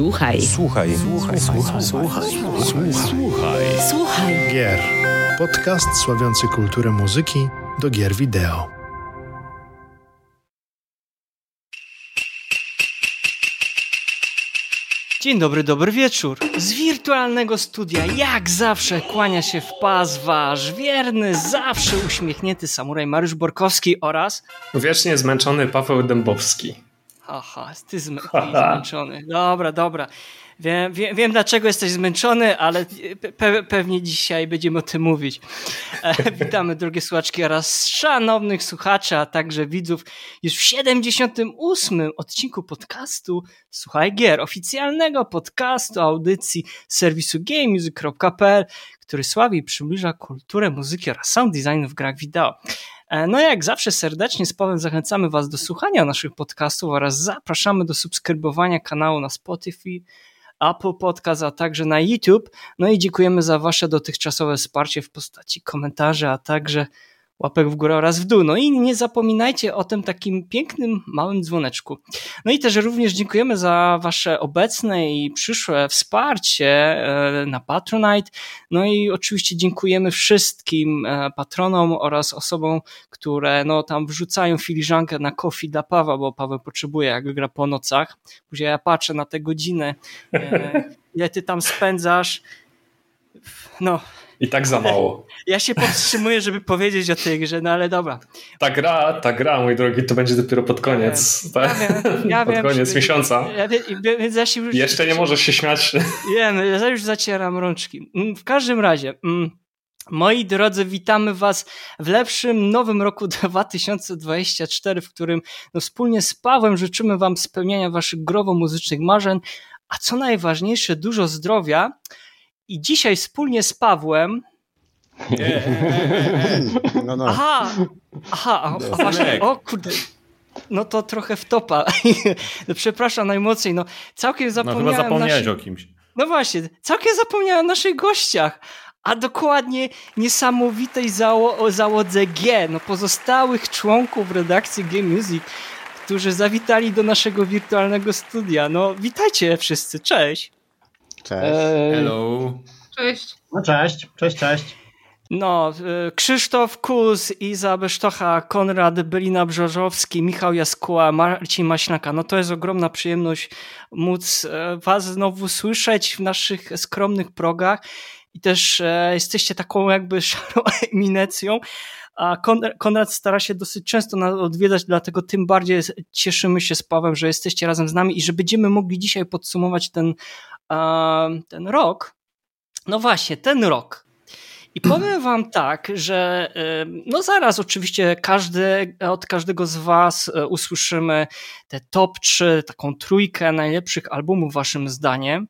Słuchaj. Słuchaj. Słuchaj. Słuchaj. Słuchaj. Słuchaj. Słuchaj. Słuchaj. Gier. Podcast sławiący kulturę muzyki do gier wideo. Dzień dobry, dobry wieczór. Z wirtualnego studia, jak zawsze, kłania się w pas wasz wierny, zawsze uśmiechnięty samuraj Mariusz Borkowski oraz... Wiecznie zmęczony Paweł Dębowski. Aha, ty zmęczony. Dobra, dobra. Wiem, wiem, wiem, dlaczego jesteś zmęczony, ale pe pewnie dzisiaj będziemy o tym mówić. E, witamy drogie słuchaczki oraz szanownych słuchaczy, a także widzów już w 78. odcinku podcastu Słuchaj Gier, oficjalnego podcastu audycji serwisu gamemusic.pl, który sławi i przybliża kulturę muzyki oraz sound designu w grach wideo. E, no jak zawsze serdecznie z Pawłem zachęcamy Was do słuchania naszych podcastów oraz zapraszamy do subskrybowania kanału na Spotify, Apple Podcast, a także na YouTube. No i dziękujemy za Wasze dotychczasowe wsparcie w postaci komentarzy, a także łapek w górę oraz w dół. No i nie zapominajcie o tym takim pięknym, małym dzwoneczku. No i też również dziękujemy za Wasze obecne i przyszłe wsparcie e, na Patronite. No i oczywiście dziękujemy wszystkim e, patronom oraz osobom, które no tam wrzucają filiżankę na kofi dla Pawła, bo Paweł potrzebuje, jak gra po nocach. Później ja patrzę na tę godzinę, e, ile ty tam spędzasz. No, i tak za mało. Ja się powstrzymuję, żeby powiedzieć o tej grze, no ale dobra. Ta gra, ta gra, mój drogi, to będzie dopiero pod koniec. Ja tak? wiem, ja pod wiem, koniec miesiąca. Ja, więc ja się już, Jeszcze nie możesz się śmiać. Wiem, ja już zacieram rączki. Mm, w każdym razie... Mm, Moi drodzy, witamy Was w lepszym nowym roku 2024, w którym no, wspólnie z Pawłem życzymy Wam spełniania Waszych growo-muzycznych marzeń, a co najważniejsze, dużo zdrowia. I dzisiaj wspólnie z Pawłem. No, no. Aha, aha, a, a właśnie, o kurde. No to trochę wtopa. Przepraszam najmocniej. No, całkiem zapomniałem. No chyba zapomniałeś o kimś. No właśnie, całkiem zapomniałem o naszych gościach. A dokładnie niesamowitej zało załodze G, no pozostałych członków redakcji Game Music, którzy zawitali do naszego wirtualnego studia. No witajcie wszyscy, cześć. Cześć. Hello. Cześć. No cześć, cześć, cześć. No, y, Krzysztof Kuz, Iza Besztocha, Konrad Bylina-Brzożowski, Michał Jaskuła, Marcin Maśnaka. No to jest ogromna przyjemność móc e, was znowu słyszeć w naszych skromnych progach i też e, jesteście taką jakby szarą eminencją, a Konrad stara się dosyć często nas odwiedzać, dlatego tym bardziej cieszymy się z Pawem, że jesteście razem z nami i że będziemy mogli dzisiaj podsumować ten, ten rok. No właśnie, ten rok. I powiem wam tak, że no zaraz oczywiście każdy, od każdego z was e, usłyszymy te top 3, taką trójkę najlepszych albumów waszym zdaniem.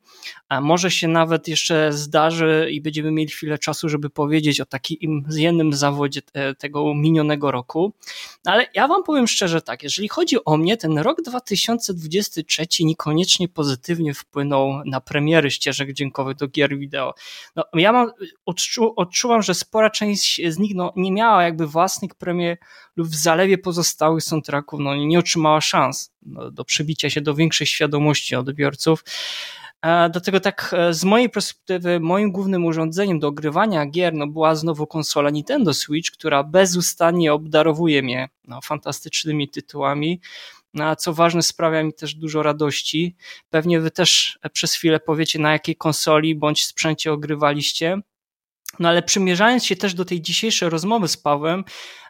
A może się nawet jeszcze zdarzy i będziemy mieli chwilę czasu, żeby powiedzieć o takim jednym zawodzie e, tego minionego roku. Ale ja wam powiem szczerze tak, jeżeli chodzi o mnie, ten rok 2023 niekoniecznie pozytywnie wpłynął na premiery ścieżek dźwiękowych do gier wideo. No, ja mam, odczu, odczuwam, że spora część z nich no, nie miała jakby własnych premier lub w zalewie pozostałych soundtracków no, nie otrzymała szans no, do przybicia się do większej świadomości odbiorców. Dlatego tak e, z mojej perspektywy moim głównym urządzeniem do ogrywania gier no, była znowu konsola Nintendo Switch, która bezustannie obdarowuje mnie no, fantastycznymi tytułami. No, a co ważne, sprawia mi też dużo radości. Pewnie wy też przez chwilę powiecie, na jakiej konsoli bądź sprzęcie ogrywaliście. No ale przymierzając się też do tej dzisiejszej rozmowy z Pawłem,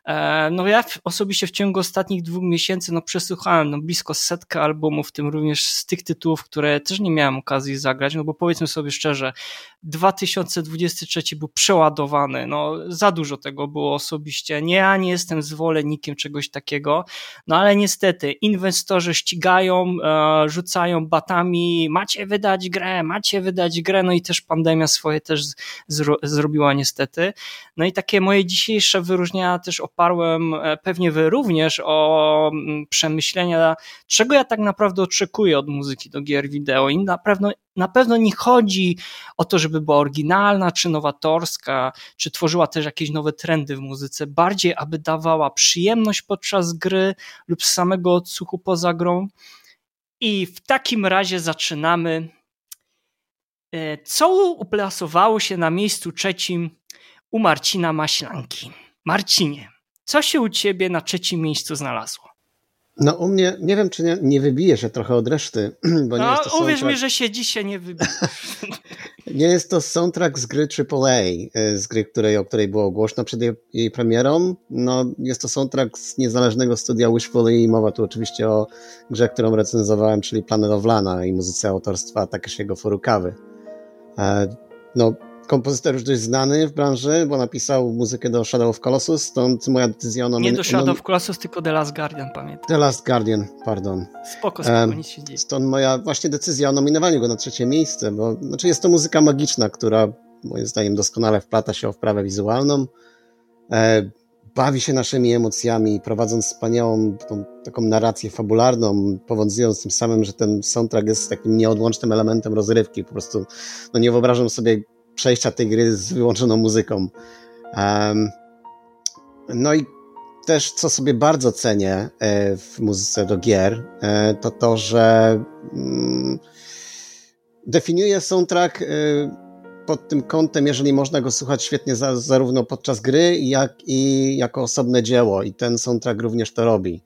E, no ja osobiście w ciągu ostatnich dwóch miesięcy no przesłuchałem no blisko setkę albumów, w tym również z tych tytułów, które też nie miałem okazji zagrać, no bo powiedzmy sobie szczerze, 2023 był przeładowany, no za dużo tego było osobiście. Nie, ja nie jestem zwolennikiem czegoś takiego, no ale niestety inwestorzy ścigają, e, rzucają batami, macie wydać grę, macie wydać grę, no i też pandemia swoje też zro zrobiła niestety. No i takie moje dzisiejsze wyróżnienia też oparłem, e, pewnie wy również, o mm, przemyślenia, czego ja tak naprawdę oczekuję od muzyki do gier wideo i na pewno, na pewno nie chodzi o to, żeby była oryginalna czy nowatorska, czy tworzyła też jakieś nowe trendy w muzyce, bardziej aby dawała przyjemność podczas gry lub samego odsłuchu poza grą. I w takim razie zaczynamy. E, co uplasowało się na miejscu trzecim u Marcina Maślanki? Marcinie, co się u ciebie na trzecim miejscu znalazło? No u mnie, nie wiem czy nie, nie wybije się trochę od reszty, bo nie no, jest to uwierz soundtrack... mi, że się dzisiaj nie wybije. nie jest to soundtrack z gry AAA, y, z gry, której, o której było głośno przed jej, jej premierą. No, jest to soundtrack z niezależnego studia Wishful i mowa tu oczywiście o grze, którą recenzowałem, czyli Planet of Lana i muzyce autorstwa Takeshiego Furukawy. E, no, kompozytor już dość znany w branży, bo napisał muzykę do Shadow of Colossus, stąd moja decyzja o nominacji... Nie do Shadow of Colossus, tylko The Last Guardian, pamiętam. The Last Guardian, pardon. Spoko, spoko, um, nic się dzieje. Stąd moja właśnie decyzja o nominowaniu go na trzecie miejsce, bo znaczy jest to muzyka magiczna, która moim zdaniem doskonale wplata się w wprawę wizualną, e, bawi się naszymi emocjami, prowadząc wspaniałą tą, taką narrację fabularną, powodując tym samym, że ten soundtrack jest takim nieodłącznym elementem rozrywki. Po prostu no nie wyobrażam sobie przejścia tej gry z wyłączoną muzyką. Um, no i też, co sobie bardzo cenię e, w muzyce do gier, e, to to, że mm, definiuje soundtrack e, pod tym kątem, jeżeli można go słuchać świetnie za, zarówno podczas gry, jak i jako osobne dzieło. I ten soundtrack również to robi.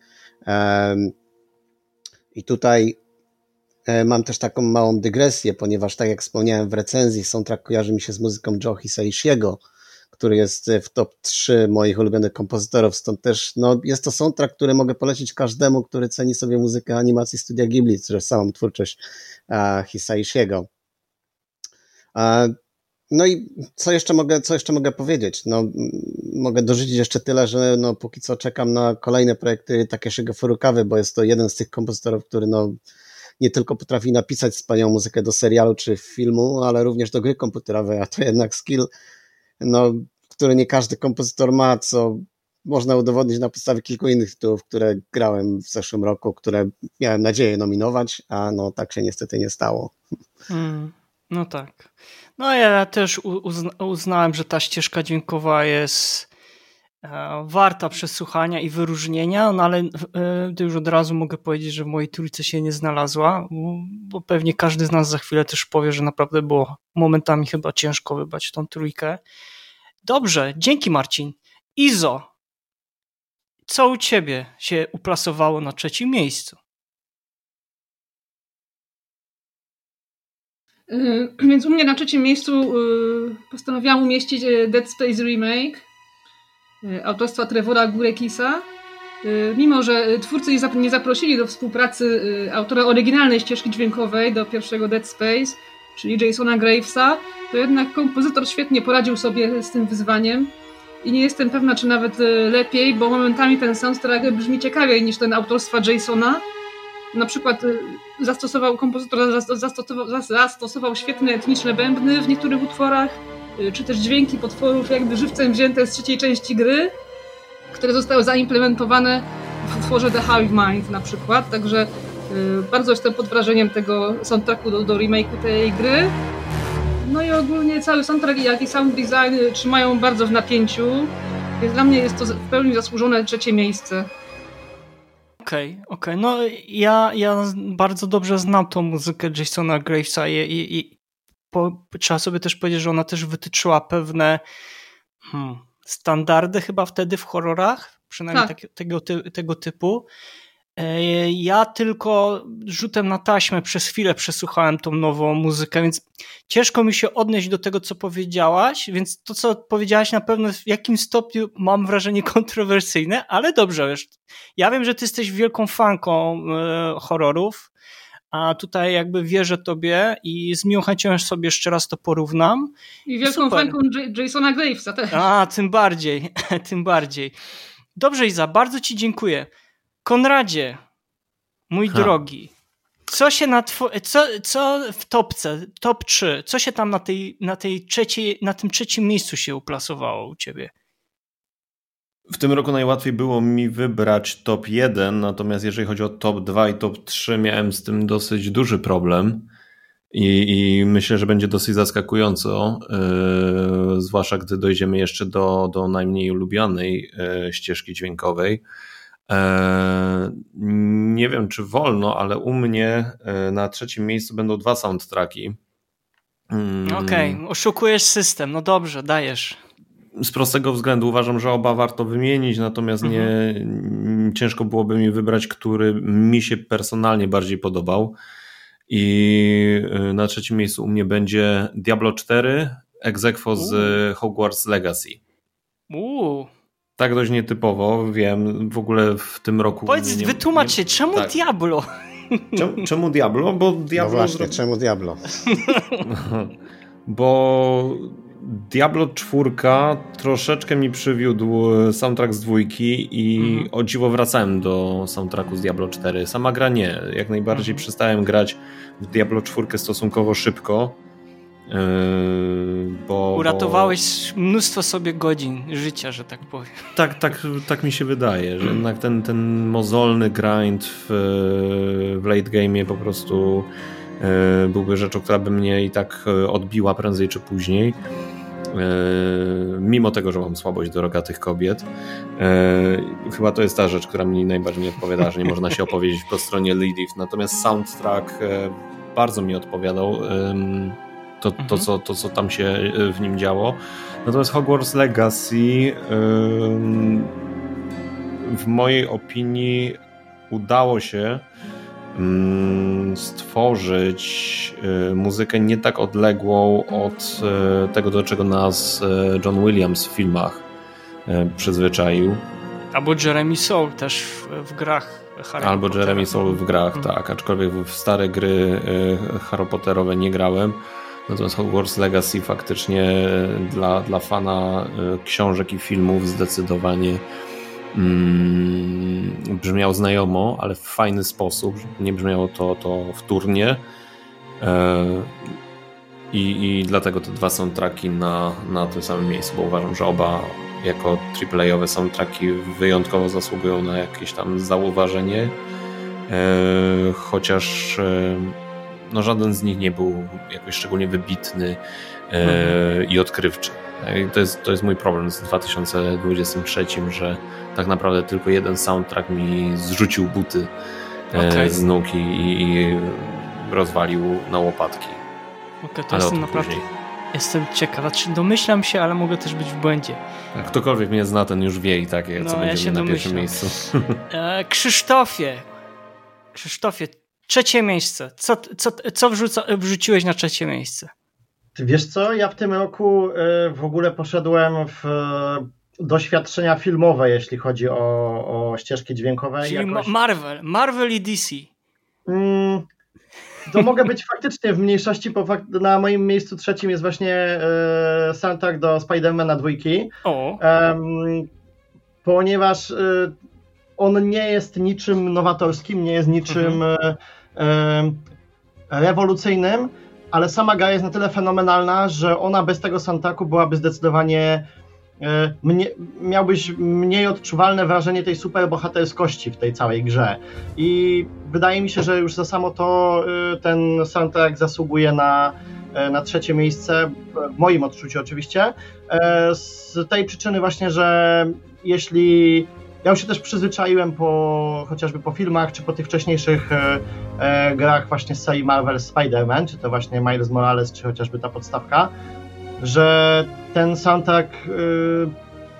I tutaj E, mam też taką małą dygresję, ponieważ tak jak wspomniałem w recenzji, soundtrack kojarzy mi się z muzyką Joe Hisaishiego, który jest w top 3 moich ulubionych kompozytorów, stąd też no, jest to soundtrack, który mogę polecić każdemu, który ceni sobie muzykę animacji studia Ghibli, czy samą twórczość Hisaishiego. Uh, no i co jeszcze mogę, co jeszcze mogę powiedzieć? No, mogę dorzucić jeszcze tyle, że no, póki co czekam na kolejne projekty Takeshiego Furukawy, bo jest to jeden z tych kompozytorów, który no, nie tylko potrafi napisać wspaniałą muzykę do serialu czy filmu, ale również do gry komputerowej, a to jednak skill, no, który nie każdy kompozytor ma, co można udowodnić na podstawie kilku innych tytułów, które grałem w zeszłym roku, które miałem nadzieję nominować, a no tak się niestety nie stało. Mm, no tak. No ja też uzna uznałem, że ta ścieżka dźwiękowa jest E, warta przesłuchania i wyróżnienia, no ale e, już od razu mogę powiedzieć, że w mojej trójce się nie znalazła, bo pewnie każdy z nas za chwilę też powie, że naprawdę było momentami chyba ciężko wybrać tą trójkę. Dobrze, dzięki Marcin. Izo, co u ciebie się uplasowało na trzecim miejscu? więc u mnie na trzecim miejscu postanowiłam umieścić Dead Space Remake E, autorstwa Trevora Gurekisa. E, mimo, że twórcy nie zaprosili do współpracy e, autora oryginalnej ścieżki dźwiękowej do pierwszego Dead Space, czyli Jasona Gravesa, to jednak kompozytor świetnie poradził sobie z tym wyzwaniem i nie jestem pewna, czy nawet lepiej, bo momentami ten soundtrack brzmi ciekawiej niż ten autorstwa Jasona. Na przykład zastosował kompozytor zastosował, zastosował świetne etniczne bębny w niektórych utworach, Y, czy też dźwięki potworów jakby żywcem wzięte z trzeciej części gry, które zostały zaimplementowane w utworze The Hive Mind na przykład, także y, bardzo jestem pod wrażeniem tego soundtracku do, do remake'u tej gry. No i ogólnie cały soundtrack jak i sound design y, trzymają bardzo w napięciu, więc dla mnie jest to w pełni zasłużone trzecie miejsce. Okej, okay, okej. Okay. No ja, ja bardzo dobrze znam tą muzykę Jasona Gravesa i, i, po, trzeba sobie też powiedzieć, że ona też wytyczyła pewne hmm, standardy chyba wtedy w horrorach, przynajmniej tak. tak, tego, tego typu. E, ja tylko rzutem na taśmę przez chwilę przesłuchałem tą nową muzykę, więc ciężko mi się odnieść do tego, co powiedziałaś, więc to, co powiedziałaś na pewno w jakim stopniu mam wrażenie kontrowersyjne, ale dobrze, wiesz, ja wiem, że ty jesteś wielką fanką e, horrorów, a tutaj jakby wierzę tobie i z miłą chęcią sobie jeszcze raz to porównam. I wielką Super. fanką Jasona Gravesa też. A, tym bardziej, tym bardziej. Dobrze Iza, bardzo ci dziękuję. Konradzie, mój ha. drogi, co się na two- co, co w topce, top 3, co się tam na tej, na tej trzeciej, na tym trzecim miejscu się uplasowało u ciebie? W tym roku najłatwiej było mi wybrać top 1, natomiast jeżeli chodzi o top 2 i top 3, miałem z tym dosyć duży problem. I, i myślę, że będzie dosyć zaskakująco, yy, zwłaszcza gdy dojdziemy jeszcze do, do najmniej ulubianej yy, ścieżki dźwiękowej. E, nie wiem, czy wolno, ale u mnie e, na trzecim miejscu będą dwa soundtracki. Mm. Okej, okay, oszukujesz system, no dobrze, dajesz. Z prostego względu uważam, że oba warto wymienić, natomiast nie mhm. ciężko byłoby mi wybrać, który mi się personalnie bardziej podobał. I e, na trzecim miejscu u mnie będzie Diablo 4, egzekwo z Hogwarts Legacy. Uuu. Tak dość nietypowo, wiem, w ogóle w tym roku... Powiedz, nie, wytłumacz się, czemu tak. Diablo? Czemu, czemu Diablo? Bo Diablo... No właśnie, czemu Diablo? bo Diablo 4 troszeczkę mi przywiódł soundtrack z dwójki i mhm. o dziwo wracałem do soundtracku z Diablo 4. Sama gra nie. Jak najbardziej mhm. przestałem grać w Diablo 4 stosunkowo szybko bo, Uratowałeś bo... mnóstwo sobie godzin życia, że tak powiem. Tak, tak, tak mi się wydaje, że jednak ten, ten mozolny grind w, w late game po prostu yy, byłby rzeczą, która by mnie i tak odbiła prędzej czy później. Yy, mimo tego, że mam słabość do rogatych kobiet. Chyba to jest ta rzecz, która mi najbardziej nie odpowiada, że nie można się opowiedzieć po stronie Lilith. Natomiast soundtrack bardzo mi odpowiadał to, to, mhm. co, to, co tam się y, w nim działo. Natomiast Hogwarts Legacy w mojej opinii udało się stworzyć y, muzykę nie tak odległą od y, tego, do czego nas John Williams w filmach przyzwyczaił. Albo Jeremy Soul też w grach Harry Albo Pottera. Jeremy Soul w grach, mhm. tak. Aczkolwiek w stare gry Harry Potterowe nie grałem. Natomiast Hogwarts Legacy faktycznie dla, dla fana y, książek i filmów zdecydowanie mm, brzmiał znajomo, ale w fajny sposób. Nie brzmiało to, to wtórnie. E, I, I dlatego te dwa soundtracki na, na tym samym miejscu, bo uważam, że oba jako AAA-owe soundtracki wyjątkowo zasługują na jakieś tam zauważenie. E, chociaż e, no żaden z nich nie był jakoś szczególnie wybitny e, mhm. i odkrywczy. I to jest, to jest mój problem z 2023, że tak naprawdę tylko jeden soundtrack mi zrzucił buty e, okay. z nóg i, i, rozwalił na łopatki. Okay, to ale jestem naprawdę... Jestem ciekawa, czy domyślam się, ale mogę też być w błędzie. Jak ktokolwiek mnie zna, ten już wie i tak, no, co ja będzie na domyślam. pierwszym miejscu. E, Krzysztofie, Krzysztofie, Trzecie miejsce. Co, co, co wrzuca, wrzuciłeś na trzecie miejsce? Wiesz co, ja w tym roku y, w ogóle poszedłem w y, doświadczenia filmowe, jeśli chodzi o, o ścieżki dźwiękowe. Czyli jakoś... Marvel, Marvel i DC. Mm, to mogę być faktycznie w mniejszości, bo na moim miejscu trzecim jest właśnie y, soundtrack do Spidermana dwójki. O. Um, ponieważ on nie jest niczym nowatorskim, nie jest niczym mhm. e, e, rewolucyjnym, ale sama gra jest na tyle fenomenalna, że ona bez tego soundtracku byłaby zdecydowanie e, mnie, miałbyś mniej odczuwalne wrażenie tej superbohaterskości w tej całej grze. I wydaje mi się, że już za samo to e, ten soundtrack zasługuje na, na trzecie miejsce, w moim odczuciu oczywiście, z tej przyczyny właśnie, że jeśli ja już się też przyzwyczaiłem po, chociażby po filmach, czy po tych wcześniejszych e, e, grach właśnie z serii Marvel Spider-Man, czy to właśnie Miles Morales, czy chociażby ta podstawka, że ten soundtrack e,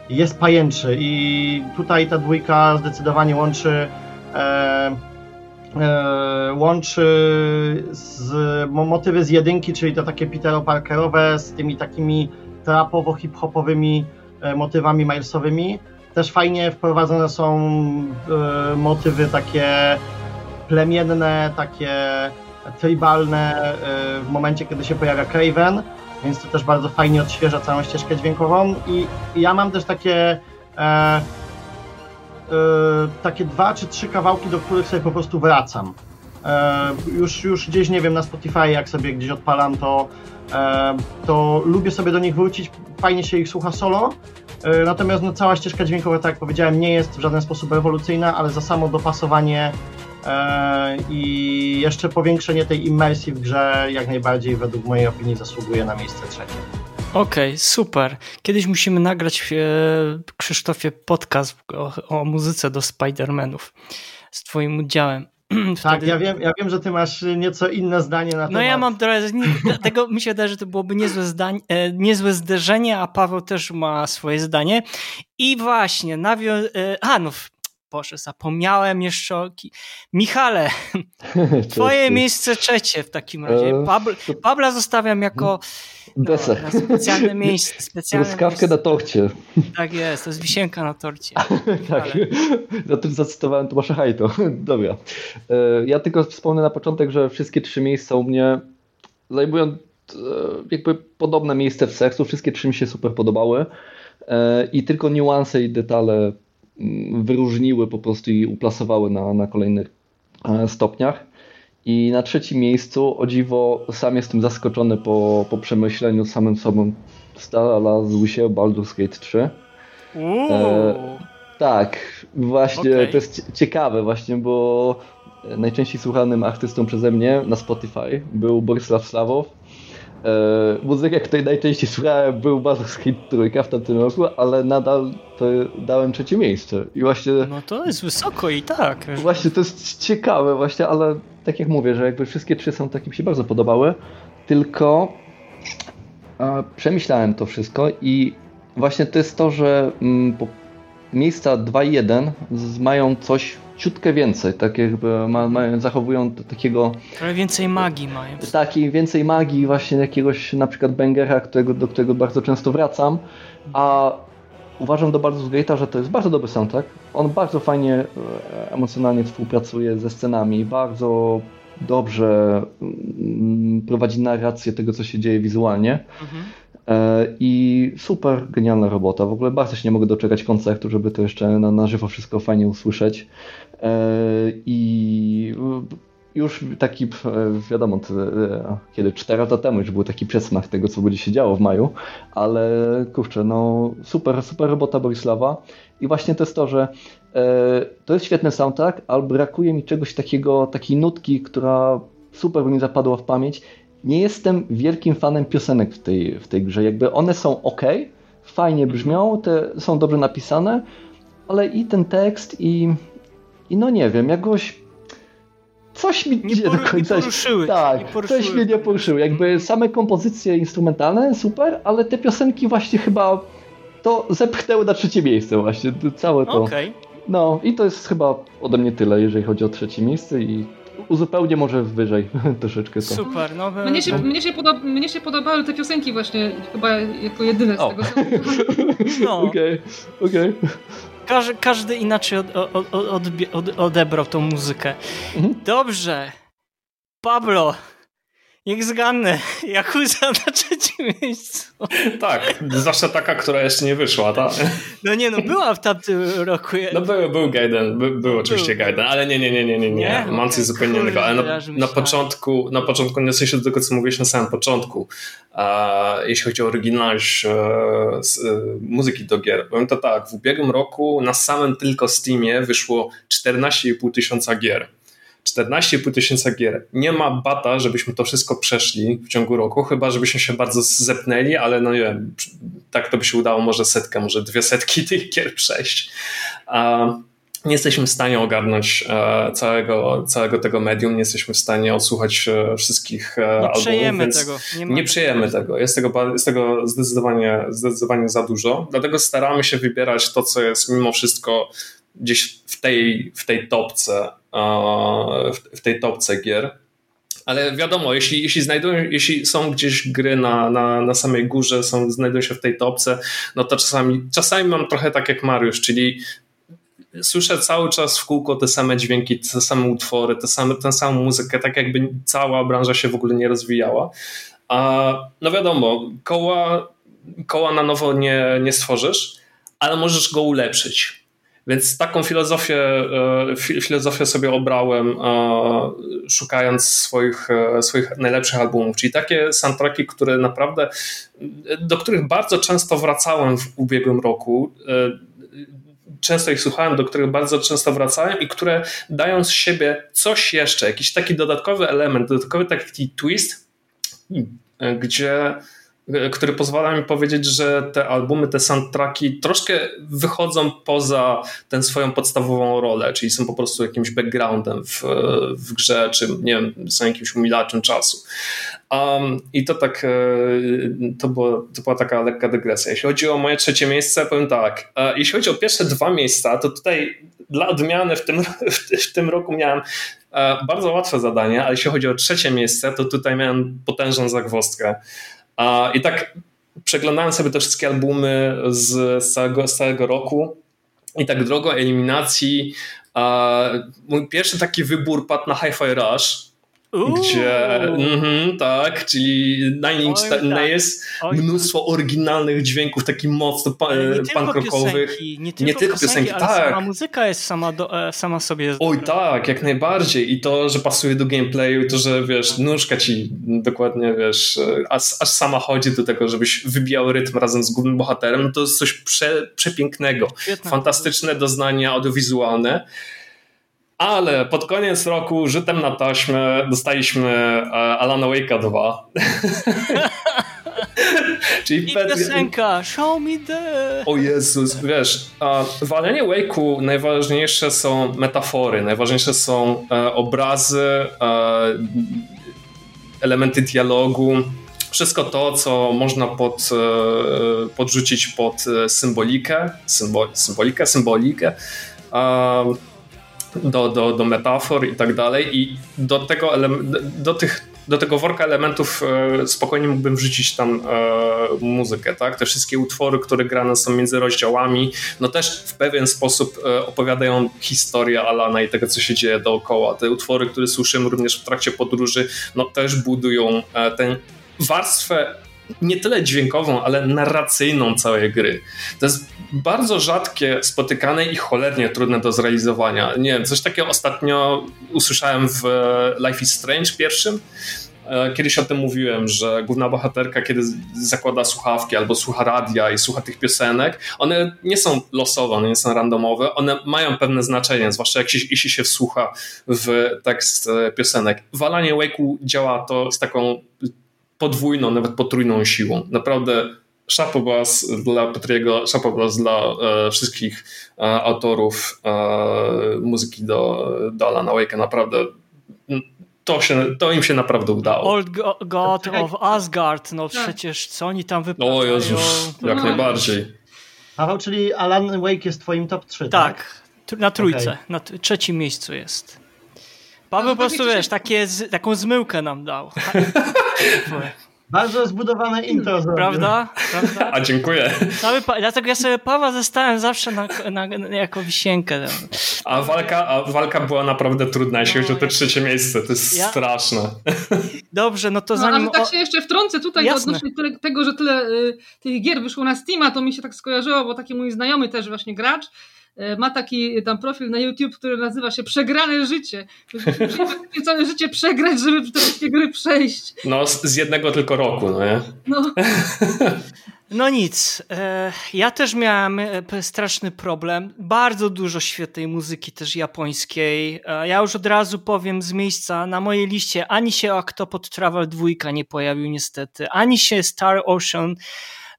jest pajęczy i tutaj ta dwójka zdecydowanie łączy e, e, łączy z, motywy z jedynki, czyli to takie Petero Parkerowe z tymi takimi trapowo-hip-hopowymi e, motywami Milesowymi, też fajnie wprowadzone są y, motywy takie plemienne, takie tribalne y, w momencie, kiedy się pojawia Craven, więc to też bardzo fajnie odświeża całą ścieżkę dźwiękową i, i ja mam też takie e, takie dwa czy trzy kawałki, do których sobie po prostu wracam. Już, już gdzieś, nie wiem, na Spotify, jak sobie gdzieś odpalam, to, to lubię sobie do nich wrócić, fajnie się ich słucha solo, E, natomiast no, cała ścieżka dźwiękowa, tak jak powiedziałem, nie jest w żaden sposób rewolucyjna, ale za samo dopasowanie e, i jeszcze powiększenie tej immersji w grze jak najbardziej według mojej opinii zasługuje na miejsce trzecie. Okej, okay, super. Kiedyś musimy nagrać, e, Krzysztofie, podcast o, o muzyce do Spider-Manów z twoim udziałem. Wtedy... Tak, ja wiem, ja wiem, że ty masz nieco inne zdanie na temat. No ja mam trochę, dlatego mi się wydaje, że to byłoby niezłe, zdanie, niezłe zderzenie, a Paweł też ma swoje zdanie. I właśnie, nawią... E, a no, Boże, zapomniałem jeszcze o... Michale, twoje miejsce trzecie w takim razie. E, Pabl Pabla zostawiam jako Deser. No, specjalne miejsce. Specjalne Truskawkę na torcie. Tak jest, to jest wisienka na torcie. tak, Ale... za tym zacytowałem Tomasza Hajto. Dobra. E, ja tylko wspomnę na początek, że wszystkie trzy miejsca u mnie zajmują e, jakby podobne miejsce w sercu. Wszystkie trzy mi się super podobały e, i tylko niuanse i detale mm, wyróżniły po prostu i uplasowały na, na kolejnych stopniach. I na trzecim miejscu, o dziwo, sam jestem zaskoczony po, po przemyśleniu samym sobą. Znalazł się Baldur's Gate 3. E, tak, właśnie okay. to jest ciekawe właśnie, bo najczęściej słuchanym artystą przeze mnie na Spotify był Borysław Slawow. E, muzykę, której najczęściej słuchałem był Baldur's Gate 3 w tamtym roku, ale nadal to dałem trzecie miejsce. I właśnie... No to jest wysoko i tak. Właśnie to jest ciekawe właśnie, ale tak jak mówię, że jakby wszystkie trzy są takie mi się bardzo podobały, tylko e, przemyślałem to wszystko i właśnie to jest to, że mm, po, miejsca 2 i 1 mają coś ciutkę więcej, tak jakby ma, mają, zachowują takiego... Trochę więcej magii mają. Takiej więcej magii właśnie jakiegoś na przykład Bangera, którego, do którego bardzo często wracam, a uważam do Baldur's Gate'a, że to jest bardzo dobry soundtrack. On bardzo fajnie e, emocjonalnie współpracuje ze scenami, bardzo dobrze mm, prowadzi narrację tego, co się dzieje wizualnie. Mhm. E, I super, genialna robota. W ogóle bardzo się nie mogę doczekać koncertu, żeby to jeszcze na, na żywo wszystko fajnie usłyszeć. E, I już taki, e, wiadomo, e, kiedy 4 lata temu już był taki przesmach tego, co będzie się działo w maju, ale kurczę, no super, super robota Borisława i właśnie to jest to, że e, to jest świetny soundtrack, ale brakuje mi czegoś takiego, takiej nutki, która super by mi zapadła w pamięć. Nie jestem wielkim fanem piosenek w tej, w tej grze, jakby one są ok, fajnie brzmią, te są dobrze napisane, ale i ten tekst i, i no nie wiem, jakoś coś mi nie, poru, do końca... Nie poruszyły. Tak, nie poruszyły. coś mnie nie poruszyły. Jakby same kompozycje instrumentalne, super, ale te piosenki właśnie chyba to zepchnęły na trzecie miejsce właśnie, całe to. Okay. No i to jest chyba ode mnie tyle, jeżeli chodzi o trzecie miejsce i uzupełnię może wyżej troszeczkę to. Super, no mnie się, mnie, się podoba, mnie się podobały te piosenki właśnie chyba jako jedyne z o. tego. No. Okej, okay, okej. Okay. Każdy, każdy inaczej od, od, od, odebrał tą muzykę. Mhm. Dobrze. Pablo, Niech zgadnę, Yakuza na trzecim miejscu. Tak, zwłaszcza taka, która jeszcze nie wyszła, tak? No nie, no była w tamtym roku. No był, był Gaiden, był, był oczywiście był. Gaiden, ale nie, nie, nie, nie, nie, nie. Mam coś zupełnie innego, ale na, na, początku, na początku, nie sensie do tego, co mówiłeś na samym początku, a, jeśli chodzi o oryginalność e, z, e, muzyki do gier, powiem to tak, w ubiegłym roku na samym tylko Steamie wyszło 14,5 tysiąca gier. 14,5 tysiąca gier. Nie ma bata, żebyśmy to wszystko przeszli w ciągu roku, chyba żebyśmy się bardzo zepnęli, ale no nie wiem, tak to by się udało może setkę, może dwie setki tych gier przejść. nie jesteśmy w stanie ogarnąć e, całego, całego tego medium, nie jesteśmy w stanie odsłuchać e, wszystkich e, nie albumów, przejemy tego. Nie, nie przejemy tego. Jest tego, jest tego zdecydowanie, zdecydowanie za dużo. Dlatego staramy się wybierać to, co jest mimo wszystko gdzieś w tej, w tej topce w tej topce gier. Ale wiadomo, jeśli, jeśli, znajdują, jeśli są gdzieś gry na, na, na samej górze, są, znajdują się w tej topce, no to czasami, czasami mam trochę tak jak Mariusz, czyli słyszę cały czas w kółko te same dźwięki, te same utwory, te same, tę samą muzykę, tak jakby cała branża się w ogóle nie rozwijała. A no wiadomo, koła, koła na nowo nie, nie stworzysz, ale możesz go ulepszyć. Więc taką filozofię, e, filozofię sobie obrałem, e, szukając swoich, e, swoich najlepszych albumów, czyli takie soundtracki, które naprawdę, do których bardzo często wracałem w ubiegłym roku. Często ich słuchałem, do których bardzo często wracałem i które dają z siebie coś jeszcze, jakiś taki dodatkowy element, dodatkowy taki twist, gdzie który pozwala mi powiedzieć, że te albumy, te soundtracki troszkę wychodzą poza tę swoją podstawową rolę, czyli są po prostu jakimś backgroundem w, w grze, czy nie wiem, są jakimś umilaczem czasu. Um, I to tak, e, to, było, to była taka lekka dygresja. Jeśli chodzi o moje trzecie miejsce, powiem tak, e, jeśli chodzi o pierwsze dwa miejsca, to tutaj dla odmiany w tym, w tym roku miałem e, bardzo łatwe zadanie, ale jeśli chodzi o trzecie miejsce, to tutaj miałem potężną zagwozdkę. I tak przeglądałem sobie te wszystkie albumy z, całego, z całego roku. I tak drogą eliminacji mój pierwszy taki wybór padł na Hi-Fi Rush, Uuu. Gdzie, mm, tak, czyli Nine Inch tak. mnóstwo oryginalnych dźwięków, takich mocno pa, rockowych. Nie tylko, nie tylko piosenki, piosenki tak. sama muzyka jest sama, do, e, sama sobie jest Oj tak, jak najbardziej i to, że pasuje do gameplayu i to, że wiesz, nóżka ci dokładnie, wiesz, aż, aż sama chodzi do tego, żebyś wybijał rytm razem z głównym bohaterem, no to jest coś prze, przepięknego. Świetne. Fantastyczne doznania audiowizualne. Ale pod koniec roku rzutem na taśmę dostaliśmy e, Alana Wake'a 2. Czyli I piosenka Show me the... O Jezus, wiesz, w Alanie Wake'u najważniejsze są metafory, najważniejsze są e, obrazy, e, elementy dialogu, wszystko to, co można pod, podrzucić pod symbolikę, symbol, symbolikę, symbolikę do, do, do metafor i tak dalej i do tego, do tych do tego worka elementów e, spokojnie mógłbym wrzucić tam e, muzykę, tak? Te wszystkie utwory, które grane są między rozdziałami, no też w pewien sposób e, opowiadają historię Alana i tego, co się dzieje dookoła. Te utwory, które słyszymy również w trakcie podróży, no też budują tę warstwę nie tyle dźwiękową, ale narracyjną całej gry. To jest bardzo rzadkie, spotykane i cholernie trudne do zrealizowania. Nie wiem, coś takiego ostatnio usłyszałem w Life is Strange pierwszym. E, kiedyś o tym mówiłem, że główna bohaterka, kiedy zakłada słuchawki albo słucha radia i słucha tych piosenek, one nie są losowe, one nie są randomowe, one mają pewne znaczenie, zwłaszcza jak się, jeśli się wsłucha w tekst e, piosenek. Walanie Wake'u działa to z taką podwójną, nawet potrójną siłą. Naprawdę Szapobas dla Petriego, szapobas dla e, wszystkich e, autorów e, muzyki do, do Alana Wake'a. Naprawdę to, się, to im się naprawdę udało. Old God of Asgard, no tak. przecież co oni tam wyprawiają. O Jezus, jak no. najbardziej. Paweł, czyli Alan Wake jest twoim top 3, tak? Tak, na trójce, okay. na trzecim miejscu jest. Paweł no, po prostu, wiesz, takie, taką zmyłkę nam dał. Bardzo zbudowane intro. Prawda? Prawda? A dziękuję. Cały pa- dlatego ja sobie Pawła zostałem zawsze na, na, na, jako wisienkę. A walka, a walka była naprawdę trudna, jeśli chodzi o to trzecie miejsce. To jest ja... straszne. Dobrze, no to zanim... No, ale tak się jeszcze wtrącę tutaj Jasne. odnośnie tego, że tyle y, tych gier wyszło na Steama, to mi się tak skojarzyło, bo taki mój znajomy też właśnie gracz, ma taki tam profil na YouTube, który nazywa się Przegrane Życie. Musimy całe życie przegrać, żeby te wszystkie gry przejść. No, z jednego tylko roku, no nie? No. No nic. E, ja też miałem e, straszny problem. Bardzo dużo świetnej muzyki też japońskiej. Ja już od razu powiem z miejsca, na mojej liście ani się Octopod Travel 2 nie pojawił niestety, ani się Star Ocean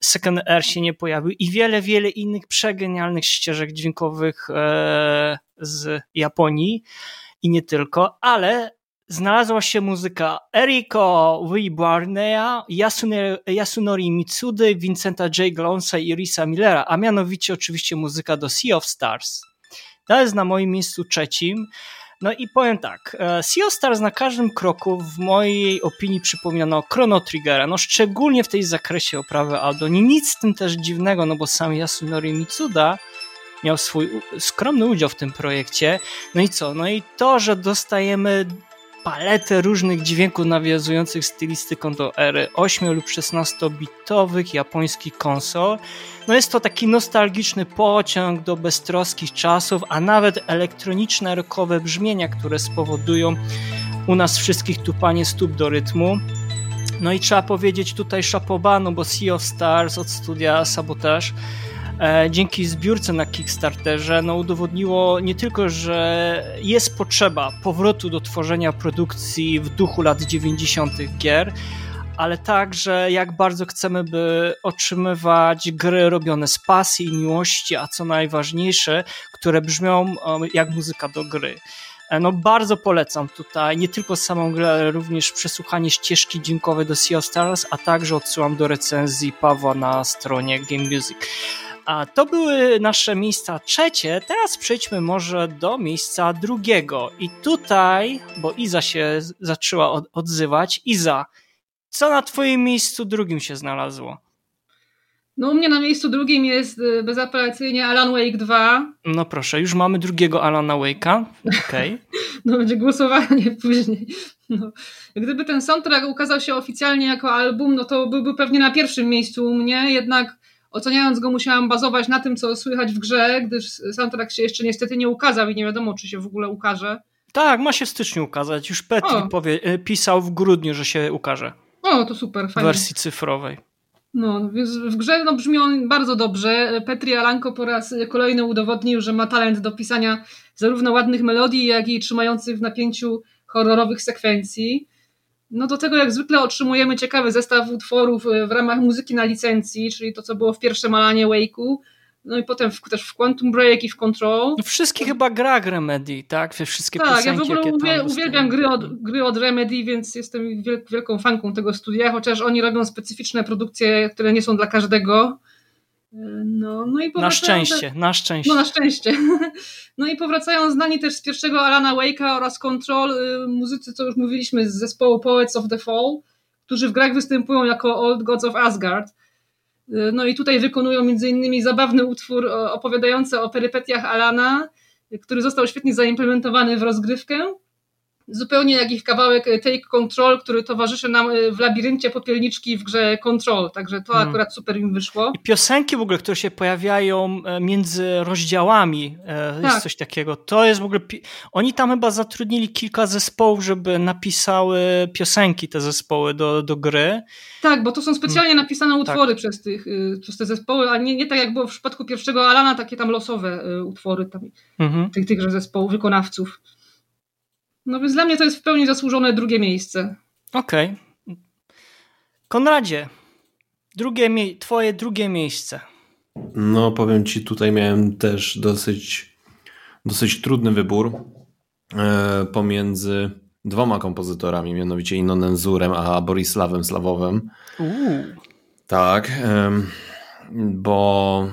Second Air się nie pojawił i wiele, wiele innych przegenialnych ścieżek dźwiękowych e, z Japonii i nie tylko, ale znalazła się muzyka Eriko Wibarnea, Yasunori Mitsudy, Vincenta J. Glonsa i Risa Millera, a mianowicie oczywiście muzyka do Sea of Stars. To jest na moim miejscu trzecim. No i powiem tak, e, Sea of Stars na każdym kroku w mojej opinii przypominano Chrono Triggera, no szczególnie w tej zakresie oprawy Aldo. Nic z tym też dziwnego, no bo sam Yasunori Mitsuda miał swój skromny udział w tym projekcie. No i co? No i to, że dostajemy paletę różnych dźwięków nawiązujących stylistyką do ery 8 lub 16-bitowych japońskich konsol. No jest to taki nostalgiczny pociąg do beztroskich czasów, a nawet elektroniczne rockowe brzmienia, które spowodują u nas wszystkich tupanie stóp do rytmu. No i trzeba powiedzieć tutaj szapobano, bo Sea of Stars od studia Sabotage dzięki zbiórce na Kickstarterze no, udowodniło nie tylko, że jest potrzeba powrotu do tworzenia produkcji w duchu lat 90. gier, ale także jak bardzo chcemy, by otrzymywać gry robione z pasji i miłości, a co najważniejsze, które brzmią jak muzyka do gry. E, no bardzo polecam tutaj nie tylko samą grę, ale również przesłuchanie ścieżki dźwiękowej do Sea of Stars, a także odsyłam do recenzji Pawła na stronie Game Music. A to były nasze miejsca trzecie. Teraz przejdźmy może do miejsca drugiego. I tutaj, bo Iza się zaczęła odzywać. Iza, co na twoim miejscu drugim się znalazło? No u mnie na miejscu drugim jest y, bezapelacyjnie Alan Wake 2. No proszę, już mamy drugiego Alana Wake'a. Okej. Okay. no będzie głosowanie później. No. Gdyby ten soundtrack ukazał się oficjalnie jako album, no to byłby pewnie na pierwszym miejscu u mnie, jednak oceniając go musiałam bazować na tym, co słychać w grze, gdyż soundtrack się jeszcze niestety nie ukazał i nie wiadomo, czy się w ogóle ukaże. Tak, ma się w styczniu ukazać. Już Petri powie, y, pisał w grudniu, że się ukaże. O, to super, fajnie. W wersji cyfrowej. No, więc w grze no, brzmi on bardzo dobrze. Petri Alanko po raz kolejny udowodnił, że ma talent do pisania zarówno ładnych melodii, jak i trzymających w napięciu horrorowych sekwencji. No do tego jak zwykle otrzymujemy ciekawy zestaw utworów w ramach muzyki na licencji, czyli to co było w pierwszym Alanie Wake'u, no i potem w, też w Quantum Break i w Control. No wszystkie chyba gra Remedy, tak? Wszystkie tak, piosenki, ja w ogóle uwie, uwielbiam gry od, gry od Remedy, więc jestem wielką fanką tego studia, chociaż oni robią specyficzne produkcje, które nie są dla każdego. No, no i na szczęście, na szczęście. No na szczęście. No i powracają znani też z pierwszego Alana Wake'a oraz Control, y, muzycy, co już mówiliśmy, z zespołu Poets of the Fall, którzy w grach występują jako Old Gods of Asgard. No i tutaj wykonują między innymi zabawny utwór opowiadający o perypetiach Alana, który został świetnie zaimplementowany w rozgrywkę. Zupełnie jak ich kawałek e, Take Control, który towarzyszy nam e, w labiryncie popielniczki w grze Control, także to hmm. akurat super im wyszło. I piosenki w ogóle, które się pojawiają e, między rozdziałami, tak. jest coś takiego. To jest w ogóle. Oni tam chyba zatrudnili kilka zespołów, żeby napisały piosenki te zespoły do, do gry. Tak, bo to są specjalnie hmm. napisane tak. utwory tak. przez, tych, przez te zespoły, a nie, nie tak jak było w przypadku pierwszego Alana, takie tam losowe utwory tam, mhm. tych, tychże zespołów, wykonawców. No więc dla mnie to jest w pełni zasłużone drugie miejsce. Okej. Okay. Konradzie, drugie twoje drugie miejsce. No powiem ci, tutaj miałem też dosyć, dosyć trudny wybór e, pomiędzy dwoma kompozytorami, mianowicie Inonem Zurem a Borisławem Slawowem. Uuu. Tak, e, bo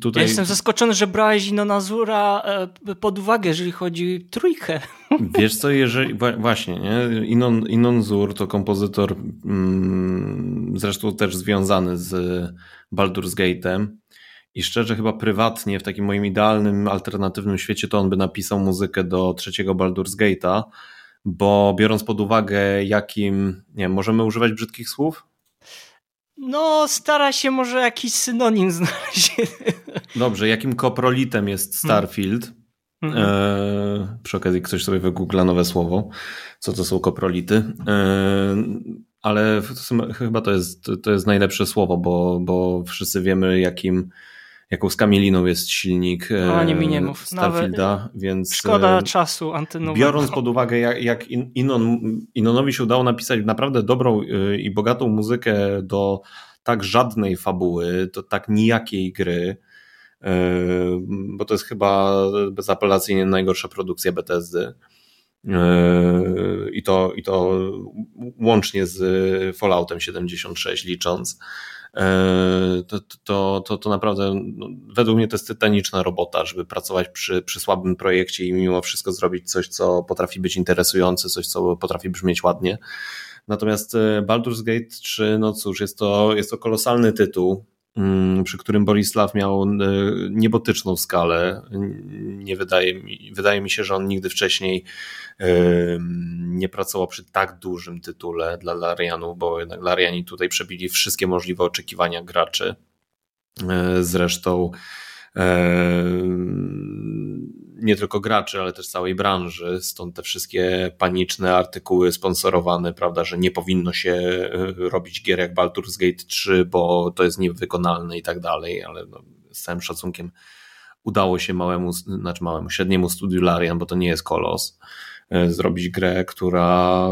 Tutaj... Ja jestem zaskoczony, że brałeś Inonazura e, pod uwagę, jeżeli chodzi o trójkę. Wiesz co, jeżeli właśnie, nie? Inon, Inon Zur to kompozytor mm, zresztą też związany z Baldur's Gate'em i szczerze chyba prywatnie w takim moim idealnym, alternatywnym świecie to on by napisał muzykę do trzeciego Baldur's Gate'a, bo biorąc pod uwagę jakim, nie wiem, możemy używać brzydkich słów? No, stara się może jakiś synonim znaleźć. Dobrze, jakim koprolitem jest Starfield? Mm. E, przy okazji ktoś sobie wygoogla nowe słowo, co to są koprolity. E, ale chyba to jest, to jest najlepsze słowo, bo, bo wszyscy wiemy, jakim, jaką skamieliną jest silnik A, nie mi nie mów. Starfielda, Nawet więc szkoda e, czasu antynowego. Biorąc pod uwagę, jak, jak Inon, Inonowi się udało napisać naprawdę dobrą e, i bogatą muzykę do tak żadnej fabuły, do tak nijakiej gry, e, bo to jest chyba bezapelacyjnie najgorsza produkcja BTSD. I to, I to łącznie z Falloutem 76 licząc. To, to, to, to naprawdę no, według mnie to jest tytaniczna robota, żeby pracować przy, przy słabym projekcie i mimo wszystko zrobić coś, co potrafi być interesujące, coś, co potrafi brzmieć ładnie. Natomiast e, Baldur's Gate 3, no cóż, jest to, jest to kolosalny tytuł, przy którym Borisław miał e, niebotyczną skalę. Nie wydaje mi, wydaje mi się, że on nigdy wcześniej nie pracował przy tak dużym tytule dla Larianu, bo jednak Lariani tutaj przebili wszystkie możliwe oczekiwania graczy. E, zresztą nie tylko graczy, ale też całej branży, stąd te wszystkie paniczne artykuły sponsorowane, prawda, że nie powinno się e, robić gier jak Baldur's Gate 3, bo to jest niewykonalne i tak dalej, ale no, z całym szacunkiem udało się małemu, znaczy małemu, średniemu studiu Larian, bo to nie jest kolos, E, zrobić grę, która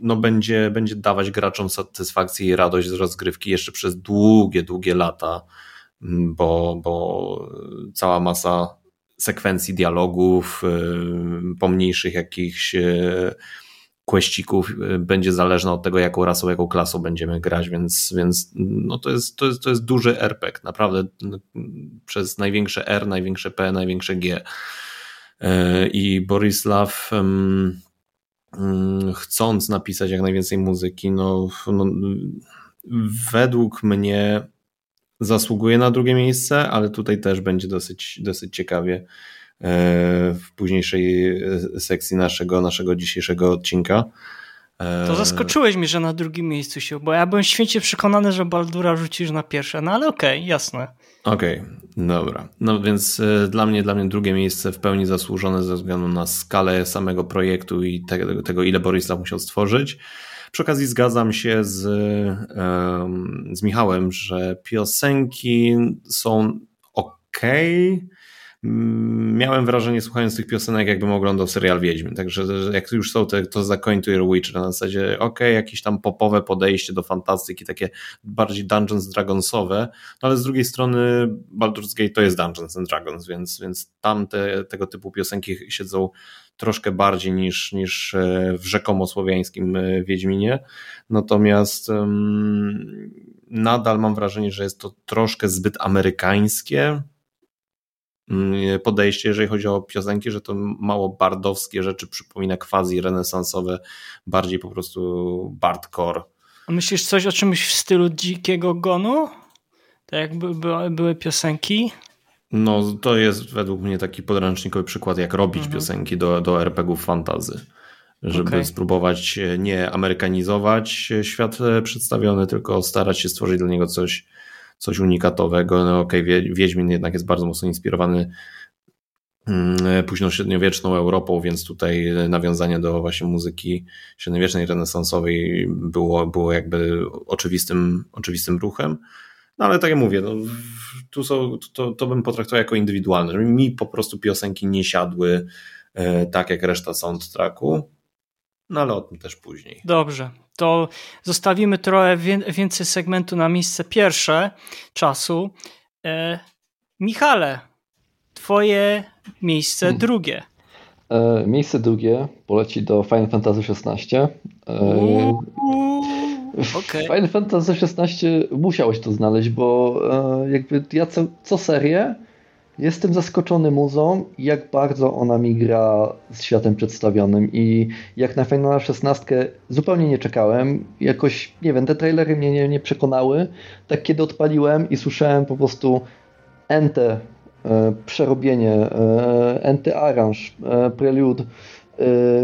no będzie, będzie dawać graczom satysfakcję i radość z rozgrywki jeszcze przez długie, długie lata, mm, bo, bo cała masa sekwencji dialogów, y, pomniejszych jakichś y, kweścików y, będzie zależna od tego, jaką rasą, jaką klasą będziemy grać, więc, więc no to, jest, to, jest, to jest duży RPG, naprawdę przez największe R, największe P, największe G. I Borislav chcąc napisać jak najwięcej muzyki, no, no według mnie zasługuje na drugie miejsce, ale tutaj też będzie dosyć, dosyć ciekawie e, w późniejszej e, sekcji naszego, naszego dzisiejszego odcinka. To e, zaskoczyłeś mnie, że na drugim miejscu się, bo ja byłem święcie przekonany, że Baldura rzucisz na pierwsze, no ale okej, okay, jasne. Okej, okay, dobra. No więc dla mnie, dla mnie drugie miejsce w pełni zasłużone ze względu na skalę samego projektu i tego, tego ile Borisław musiał stworzyć. Przy okazji zgadzam się z, z Michałem, że piosenki są ok. Miałem wrażenie, słuchając tych piosenek, jakbym oglądał serial Wiedźmin. Także jak już są to to Your Witcher na zasadzie, ok, jakieś tam popowe podejście do fantastyki, takie bardziej Dungeons Dragonsowe, no ale z drugiej strony Baldur's Gate to jest Dungeons and Dragons, więc, więc tam te, tego typu piosenki siedzą troszkę bardziej niż, niż e, w rzekomo słowiańskim e, Wiedźminie. Natomiast nadal mam wrażenie, że jest to troszkę zbyt amerykańskie mm, podejście, jeżeli chodzi o piosenki, że to mało bardowskie rzeczy przypomina quasi renesansowe, bardziej po prostu bardcore. Myślisz coś o czymś w stylu dzikiego gonu? Tak jak by, by, były piosenki? No, to jest według mnie taki podręcznikowy przykład, jak robić mhm. piosenki do, do RPGów fantazy. Żeby okay. spróbować nie amerykanizować świat przedstawiony, tylko starać się stworzyć dla niego coś, coś unikatowego. No okej, okay, Wiedźmin jednak jest bardzo mocno inspirowany mm, późną średniowieczną Europą, więc tutaj nawiązanie do właśnie muzyki średniowiecznej, renesansowej było, było jakby oczywistym, oczywistym ruchem. No ale tak jak mówię, no, tu są, to, to bym potraktował jako indywidualne, że mi po prostu piosenki nie siadły e, tak jak reszta soundtracku, no ale o tym też później. Dobrze, to zostawimy trochę więcej segmentu na miejsce pierwsze czasu. E, Michale, twoje miejsce hmm. drugie. E, miejsce drugie poleci do Final Fantasy XVI. E, Okay. Final Fantasy XVI musiałeś to znaleźć, bo e, jakby ja co, co serię jestem zaskoczony muzą, jak bardzo ona mi gra z światem przedstawionym i jak na Final 16 zupełnie nie czekałem, jakoś, nie wiem, te trailery mnie nie, nie przekonały, tak kiedy odpaliłem i słyszałem po prostu ente, e, przerobienie, e, ente aranż, e, prelude,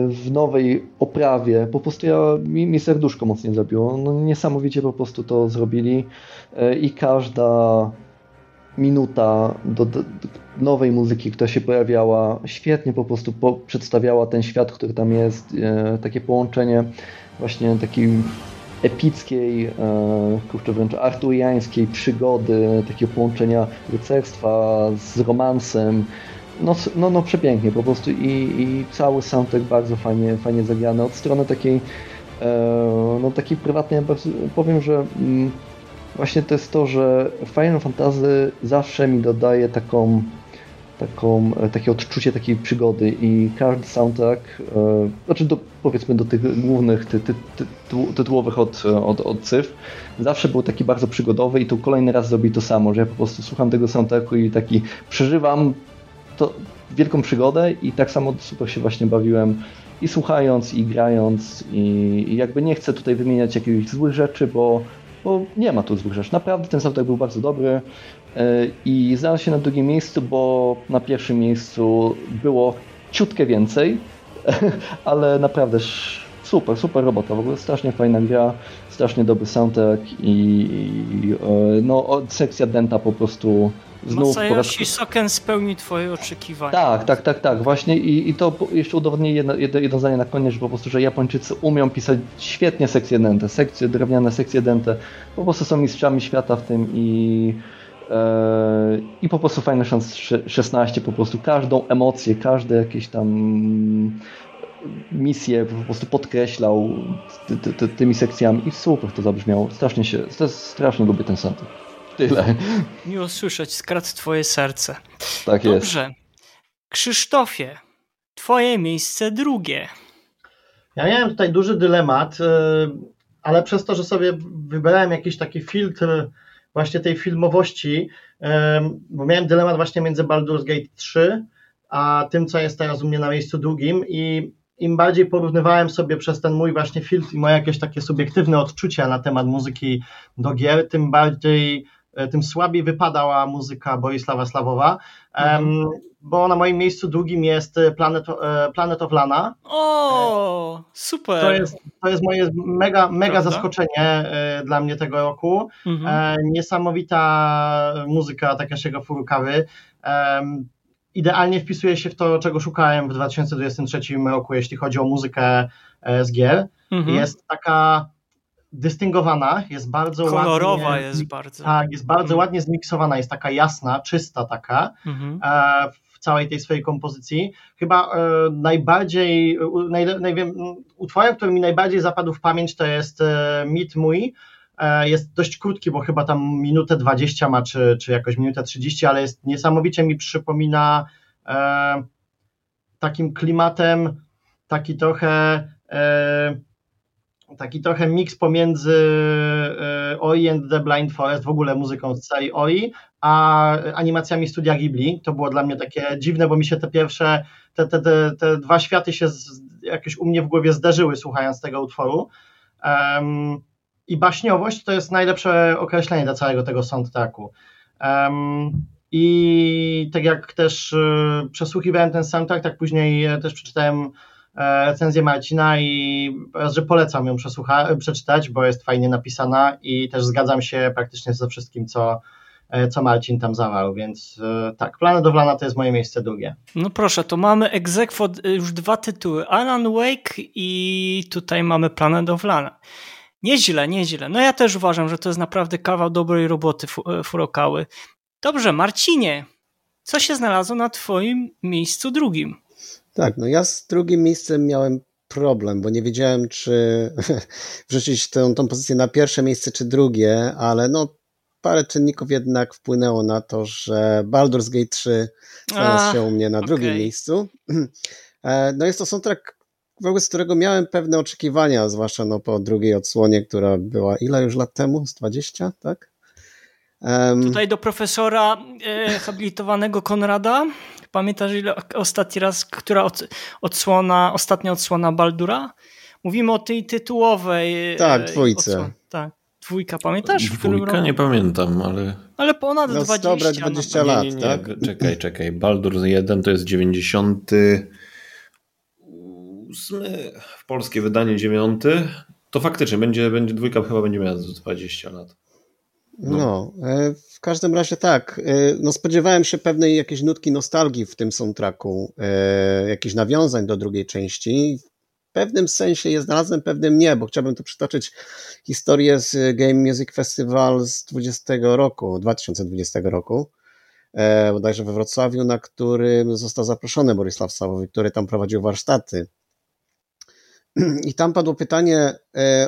w nowej oprawie. Po prostu ja, mi, mi serduszko mocniej zabiło. No, niesamowicie po prostu to zrobili e, i każda minuta do, do, nowej muzyki, która się pojawiała, świetnie po prostu po, przedstawiała ten świat, który tam jest, e, takie połączenie właśnie takiej epickiej, e, kurczę wręcz arturiańskiej przygody, takiego połączenia rycerstwa z romansem, no, no, no przepięknie po prostu i, i cały soundtrack bardzo fajnie, fajnie zagrany. Od strony takiej e, no takiej prywatnej powiem, że mm, właśnie to jest to, że Final Fantasy zawsze mi dodaje taką taką, e, takie odczucie takiej przygody i każdy soundtrack, e, znaczy do, powiedzmy do tych głównych ty, ty, ty, tytułowych od, od, od cyfr, zawsze był taki bardzo przygodowy i tu kolejny raz zrobi to samo, że ja po prostu słucham tego soundtracku i taki przeżywam to wielką przygodę i tak samo super się właśnie bawiłem i słuchając, i grając, i, jakby nie chcę tutaj wymieniać jakichś złych rzeczy, bo, bo nie ma tu złych rzeczy. Naprawdę ten soundtrack był bardzo dobry yy, i znalazł się na drugim miejscu, bo na pierwszim miejscu było ciutkę więcej, ale naprawdę super, super robota, w ogóle strasznie fajna gra, strasznie dobry soundtrack i, i yy, no, sekcja Denta po prostu znów... Masayoshi Soken spełni twoje oczekiwania. Tak, tak, tak, tak, właśnie i, i to jeszcze udowodni jedno, jedno, jedno zdanie na koniec, że po prostu, że Japończycy umią pisać świetnie sekcje dente, sekcje drewniane, sekcje dente, po prostu są mistrzami świata w tym i e, i po prostu Final Chance 16 po prostu każdą emocję, każde jakieś tam misję po prostu podkreślał ty, ty, ty, tymi sekcjami i super to zabrzmiało. Strasznie się, strasznie lubię ten soundtrack. Tyle. Miło słyszeć, skradł twoje serce. Tak Dobrze. jest. Dobrze. Krzysztofie, twoje miejsce drugie. Ja miałem tutaj duży dylemat, y, ale przez to, że sobie wybrałem jakiś taki filtr właśnie tej filmowości, bo miałem dylemat właśnie między Baldur's Gate 3 a tym, co jest teraz u mnie na miejscu drugim i im bardziej porównywałem sobie przez ten mój właśnie filtr i moje jakieś takie subiektywne odczucia na temat muzyki do gier, tym bardziej tym słabiej wypadała muzyka Borisława Slawowa, mhm. bo na moim miejscu drugim jest Planet, e, Planet of Lana. O, super! To jest, to jest moje mega, mega zaskoczenie e, dla mnie tego roku. Mhm. Niesamowita muzyka Takashiego Furukawy. Idealnie wpisuje się w to, czego szukałem w 2023 roku, jeśli chodzi o muzykę z gier. Mhm. Jest taka dystyngowana, jest bardzo Kolorowa ładnie, jest bardzo. Tak, jest bardzo mhm. ładnie zmiksowana, jest taka jasna, czysta taka mhm. E, w całej tej swojej kompozycji. Chyba e, najbardziej, naj, naj, utworem, który mi najbardziej zapadł w pamięć to jest e, Mit Mój, jest dość krótki, bo chyba tam minutę 20 ma, czy, czy jakoś minutę 30, ale jest niesamowicie mi przypomina takim klimatem, taki trochę taki trochę miks pomiędzy e, OI and The Blind Forest, w ogóle muzyką z całej OI, a animacjami studia Ghibli. To było dla mnie takie dziwne, bo mi się te pierwsze, te, te, te, te dwa światy się z, jakoś u mnie w głowie zderzyły słuchając tego utworu. Um, I baśniowość to jest najlepsze określenie dla całego tego soundtracku. Um, I tak jak też y, przesłuchiwałem ten soundtrack, tak później też przeczytałem E, recenzję Marcina i że polecam ją przesłucha- przeczytać, bo jest fajnie napisana i też zgadzam się praktycznie ze wszystkim, co, e, co Marcin tam zawarł, więc e, tak, of Lana to jest moje miejsce drugie. No proszę, to mamy egzekwo już dwa tytuły, Alan Wake i tutaj mamy of Lana. Nieźle, nieźle. No ja też uważam, że to jest naprawdę kawał dobrej roboty Furokały. Dobrze, Marcinie, co się znalazło na twoim miejscu drugim? Tak, no ja z drugim miejscem miałem problem, bo nie wiedziałem, czy wrzucić tę, tą pozycję na pierwsze miejsce, czy drugie, ale no parę czynników jednak wpłynęło na to, że Baldur's Gate 3 znalazł się u mnie na okay. drugim miejscu. E, no jest to soundtrack, wobec którego miałem pewne oczekiwania, zwłaszcza no po drugiej odsłonie, która była ile już lat temu? Z 20, tak? Um, Tutaj do profesora e, habilitowanego Konrada. Pamiętasz ile ostatni raz, która odsłona, ostatnia odsłona Baldura? Mówimy o tej tytułowej. E, tak, dwójce. tak. Dwójka, pamiętasz? Dwójka nie pamiętam, ale... Ale ponad no, 20. Dobre 20 no. lat, nie, nie, nie. tak? Czekaj, czekaj. Baldur 1 to jest 98, w polskie wydanie 9. To faktycznie będzie, będzie dwójka chyba będzie miała 20 lat. No. no, e, w każdym razie tak. E, no, spodziewałem się pewnej jakiejś nutki nostalgii w tym soundtracku, e, jakichś nawiązań do drugiej części. W pewnym sensie je znalazłem, pewnym nie, bo chciałbym tu przytoczyć historię z Game Music Festival z 20 roku, 2020 roku, bodajże we Wrocławiu, na którym został zaproszony Borysław Sawowy, który tam prowadził warsztaty. I tam padło pytanie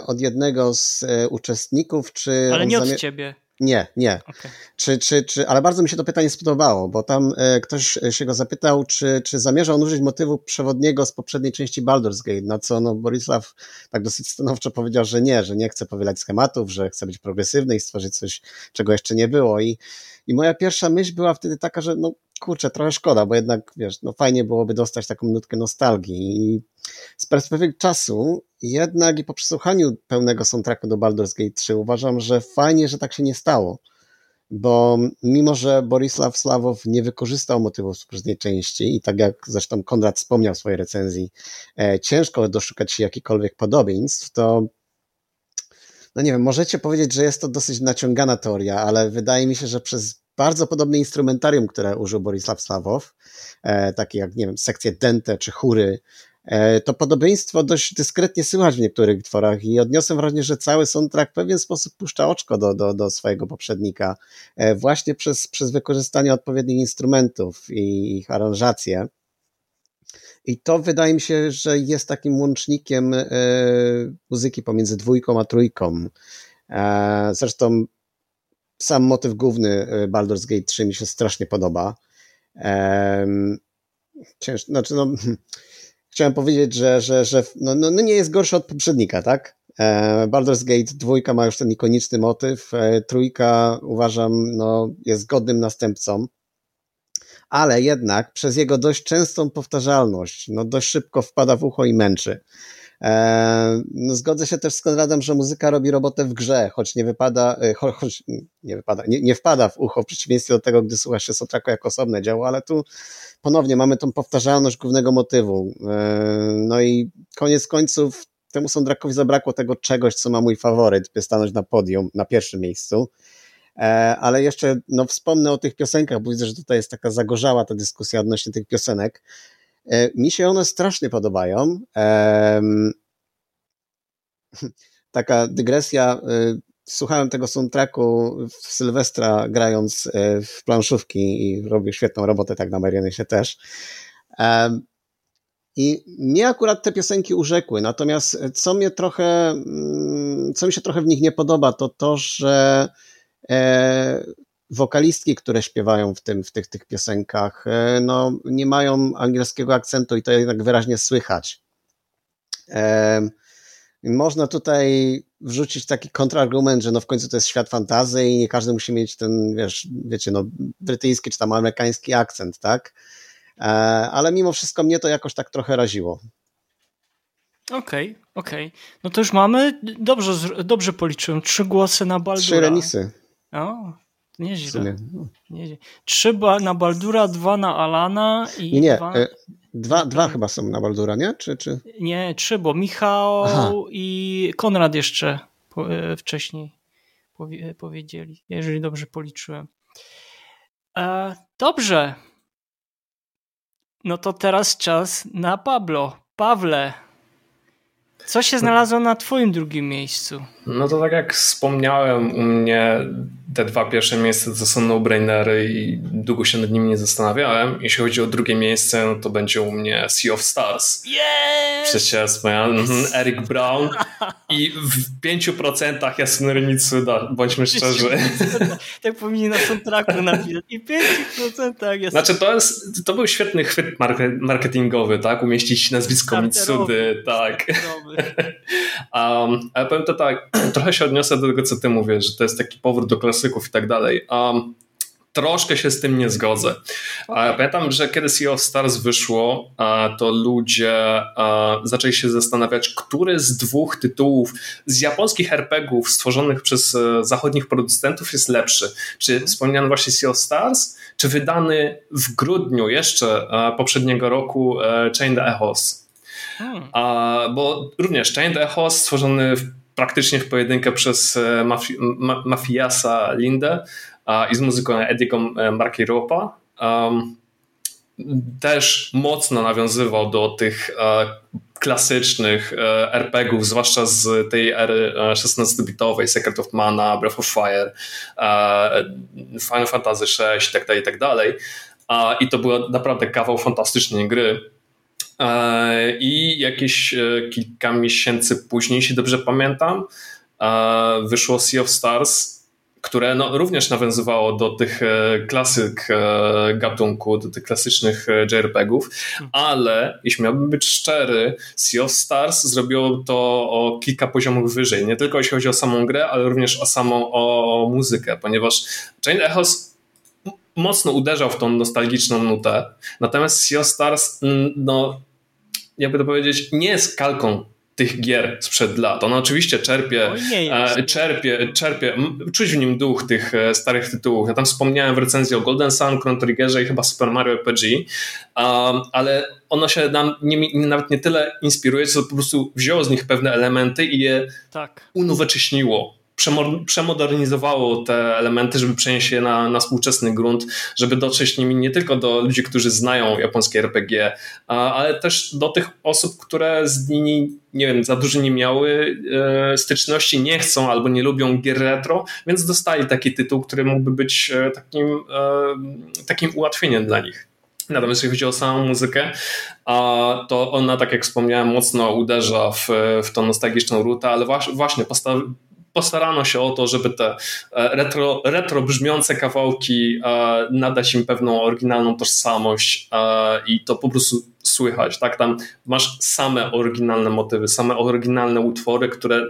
od jednego z uczestników, czy. Ale nie od ciebie. Nie, nie. Okay. Czy, czy, czy, ale bardzo mi się to pytanie spodobało, bo tam e, ktoś się go zapytał, czy, czy zamierza on użyć motywu przewodniego z poprzedniej części Baldur's Gate, na co no, Borisław tak dosyć stanowczo powiedział, że nie, że nie chce powielać schematów, że chce być progresywny i stworzyć coś, czego jeszcze nie było. I, i moja pierwsza myśl była wtedy taka, że no kurczę, trochę szkoda, bo jednak, wiesz, no fajnie byłoby dostać taką nutkę nostalgii i z perspektywy czasu jednak i po przesłuchaniu pełnego soundtracku do Baldur's Gate 3 uważam, że fajnie, że tak się nie stało, bo mimo, że Borisław Slawow nie wykorzystał motywów z poprzedniej części i tak jak zresztą Konrad wspomniał w swojej recenzji, e, ciężko doszukać się jakichkolwiek podobieństw, to no nie wiem, możecie powiedzieć, że jest to dosyć naciągana teoria, ale wydaje mi się, że przez bardzo podobne instrumentarium, które użył Borisław Slawow, e, takie jak, nie wiem, sekcje dente czy chóry, e, to podobieństwo dość dyskretnie słychać w niektórych tworach i odniosłem wrażenie, że cały soundtrack w pewien sposób puszcza oczko do, do, do swojego poprzednika, e, właśnie przez, przez wykorzystanie odpowiednich instrumentów i ich aranżację. I to wydaje mi się, że jest takim łącznikiem muzyki pomiędzy dwójką a trójką. Zresztą sam motyw główny Baldur's Gate 3 mi się strasznie podoba. Znaczy no, chciałem powiedzieć, że, że, że no, no, no nie jest gorszy od poprzednika, tak? Baldur's Gate 2 ma już ten ikoniczny motyw, trójka uważam no, jest godnym następcą ale jednak przez jego dość częstą powtarzalność, no dość szybko wpada w ucho i męczy. E, no zgodzę się też z Konradem, że muzyka robi robotę w grze, choć nie wypada, e, choć nie wypada, nie, nie wpada w ucho w przeciwieństwie do tego, gdy słuchasz się soundtracku jako osobne dzieło, ale tu ponownie mamy tą powtarzalność głównego motywu. E, no i koniec końców temu soundtrackowi zabrakło tego czegoś, co ma mój faworyt, by stanąć na podium, na pierwszym miejscu. Ale jeszcze no, wspomnę o tych piosenkach, bo widzę, że tutaj jest taka zagorzała ta dyskusja odnośnie tych piosenek. E, mi się one strasznie podobają. Taka dygresja. E, słuchałem tego soundtracku w Sylwestra grając w planszówki i robił świetną robotę, tak na Marionesie też. I mnie akurat te piosenki urzekły, natomiast co mnie trochę, mm, co mi się trochę w nich nie podoba, to to, że E, wokalistki, które śpiewają w, tym, w tych, tych piosenkach, e, no, nie mają angielskiego akcentu i to jednak wyraźnie słychać. E, można tutaj wrzucić taki kontrargument, że no w końcu to jest świat fantazy i nie każdy musi mieć ten, wiesz, wiecie, no brytyjski czy tam amerykański akcent, tak? Ale mimo wszystko mnie to jakoś tak trochę raziło. Okej, okay, okej. Okay. No to już mamy, dobrze, dobrze policzyłem, trzy głosy na Baldura. Trzy remisy. O, nieźle. nieźle. Trzy na Baldura, dwa na Alana i. Nie, nie. Dwa... E, dwa, dwa chyba są na Baldura, nie? Czy, czy... Nie, trzy, bo Michał Aha. i Konrad jeszcze e, wcześniej powie, powiedzieli, jeżeli dobrze policzyłem. E, dobrze. No to teraz czas na Pablo. Pawle, co się znalazło na twoim drugim miejscu? No to tak jak wspomniałem, u mnie te dwa pierwsze miejsca to są no-brainery i długo się nad nimi nie zastanawiałem. Jeśli chodzi o drugie miejsce, no to będzie u mnie Sea of Stars. Yes! Przecież wspomniałem, mhm, Eric Brown i w 5% Jasny Mitsuda, bądźmy szczerzy. tak powinni na soundtracku napisać. I 5% Jasny Znaczy to, jest, to był świetny chwyt marketingowy, tak? Umieścić nazwisko Mitsudy, tak. um, ale powiem to tak, trochę się odniosę do tego, co ty mówisz, że to jest taki powrót do klasyków i tak dalej. Um, troszkę się z tym nie zgodzę. Pamiętam, że kiedy Sea of Stars wyszło, to ludzie zaczęli się zastanawiać, który z dwóch tytułów z japońskich RPGów stworzonych przez e, zachodnich producentów jest lepszy. Czy mhm. wspomniany właśnie Sea of Stars, czy wydany w grudniu jeszcze poprzedniego roku e, Chained Echoes. Hmm. Bo również Chained Echoes stworzony w praktycznie w pojedynkę przez e, mafi ma Mafiasa Lindę i z muzyką Ediego e, Markiropa. Um, też mocno nawiązywał do tych e, klasycznych RPGów, zwłaszcza z tej ery 16-bitowej, Secret of Mana, Breath of Fire, Final Fantasy VI itd., itd. Tak I to była naprawdę kawał fantastycznej gry. E, I jakieś e, kilka miesięcy później, jeśli dobrze pamiętam, e, wyszło Sea of Stars, które no, również nawiązywało do tych klasyk gatunku, do tych klasycznych JRPG-ów, ale jeśli miałbym być szczery, Sea of Stars zrobiło to o kilka poziomów wyżej. Nie tylko jeśli chodzi o samą grę, ale również o samą o muzykę, ponieważ Chain Echoes mocno uderzał w tą nostalgiczną nutę. Natomiast Sea Stars, mm, no, jakby to powiedzieć, nie jest kalką tych gier sprzed lat. Ona oczywiście czerpie, e, czerpie, czerpie, czuć w nim duch tych e, starych tytułów. Ja tam wspomniałem w recenzji o Golden Sun, Chrono Triggerze i chyba Super Mario RPG, um, ale ono się nam nie, nawet nie tyle inspiruje, co po prostu wzięło z nich pewne elementy i je tak. unowocześniło przemodernizowało te elementy, żeby przenieść je na, na współczesny grunt, żeby dotrzeć nimi nie tylko do ludzi, którzy znają japońskie RPG, ale też do tych osób, które z nimi, nie wiem, za dużo nie miały e, styczności, nie chcą albo nie lubią gier retro, więc dostali taki tytuł, który mógłby być e, takim, e, takim ułatwieniem dla nich. Natomiast jeśli chodzi o samą muzykę, to ona, tak jak wspomniałem, mocno uderza w, w tą nostalgiczną rutę, ale właśnie postarano się o to, żeby te e, retro, retro brzmiące kawałki e, nadać im pewną oryginalną tożsamość e, i to po prostu słychać, tak? Tam masz same oryginalne motywy, same oryginalne utwory, które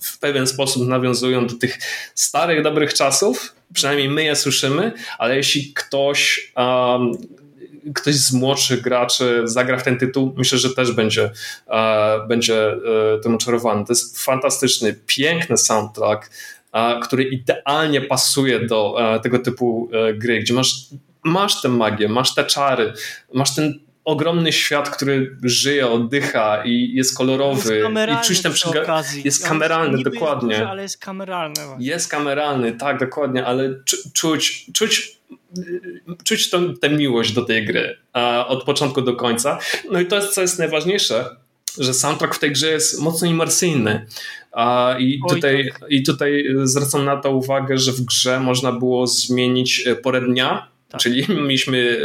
w pewien sposób nawiązują do tych starych, dobrych czasów, przynajmniej my je słyszymy, ale jeśli ktoś um, ktoś z młodszych graczy zagra w ten tytuł, myślę, że też będzie, e, będzie e, tym oczarowany. To jest fantastyczny, piękny soundtrack, e, który idealnie pasuje do tego typu gry, gdzie masz, masz tę magię, masz te czary, masz ten ogromny świat, który żyje, oddycha i jest kolorowy. Jest I czuć ten przyga- Jest kameralny, dokładnie. Jest duży, ale jest kameralny. Właśnie. Jest kameralny, tak, dokładnie, ale czuć, czuć czuć tę miłość do tej gry od początku do końca. No i to jest, co jest najważniejsze, że soundtrack w tej grze jest mocno imersyjny. I tutaj, tak. I tutaj zwracam na to uwagę, że w grze można było zmienić e, porę dnia, tak. Czyli mieliśmy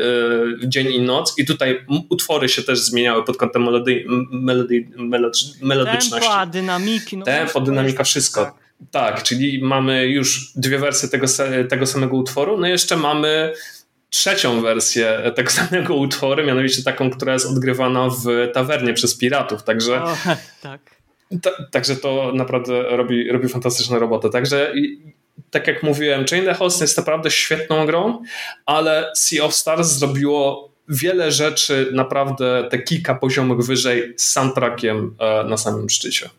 e, dzień i noc i tutaj utwory się też zmieniały pod kątem melody, melody, melody, melodyczności. Tempo, dynamiki. No Tempo, dynamika, wszystko. Tak. Czyli mamy już dwie wersje tego, tego samego utworu, no i jeszcze mamy trzecią wersję tego samego utworu, mianowicie taką, która jest odgrywana w tawernie przez piratów, także o, tak. Ta, także to naprawdę robi, robi fantastyczną robotę. Także tak jak mówiłem, Chain the Host jest naprawdę świetną grą, ale Sea of Stars zrobiło wiele rzeczy naprawdę te kilka poziomów wyżej z soundtrackiem e, na samym szczycie.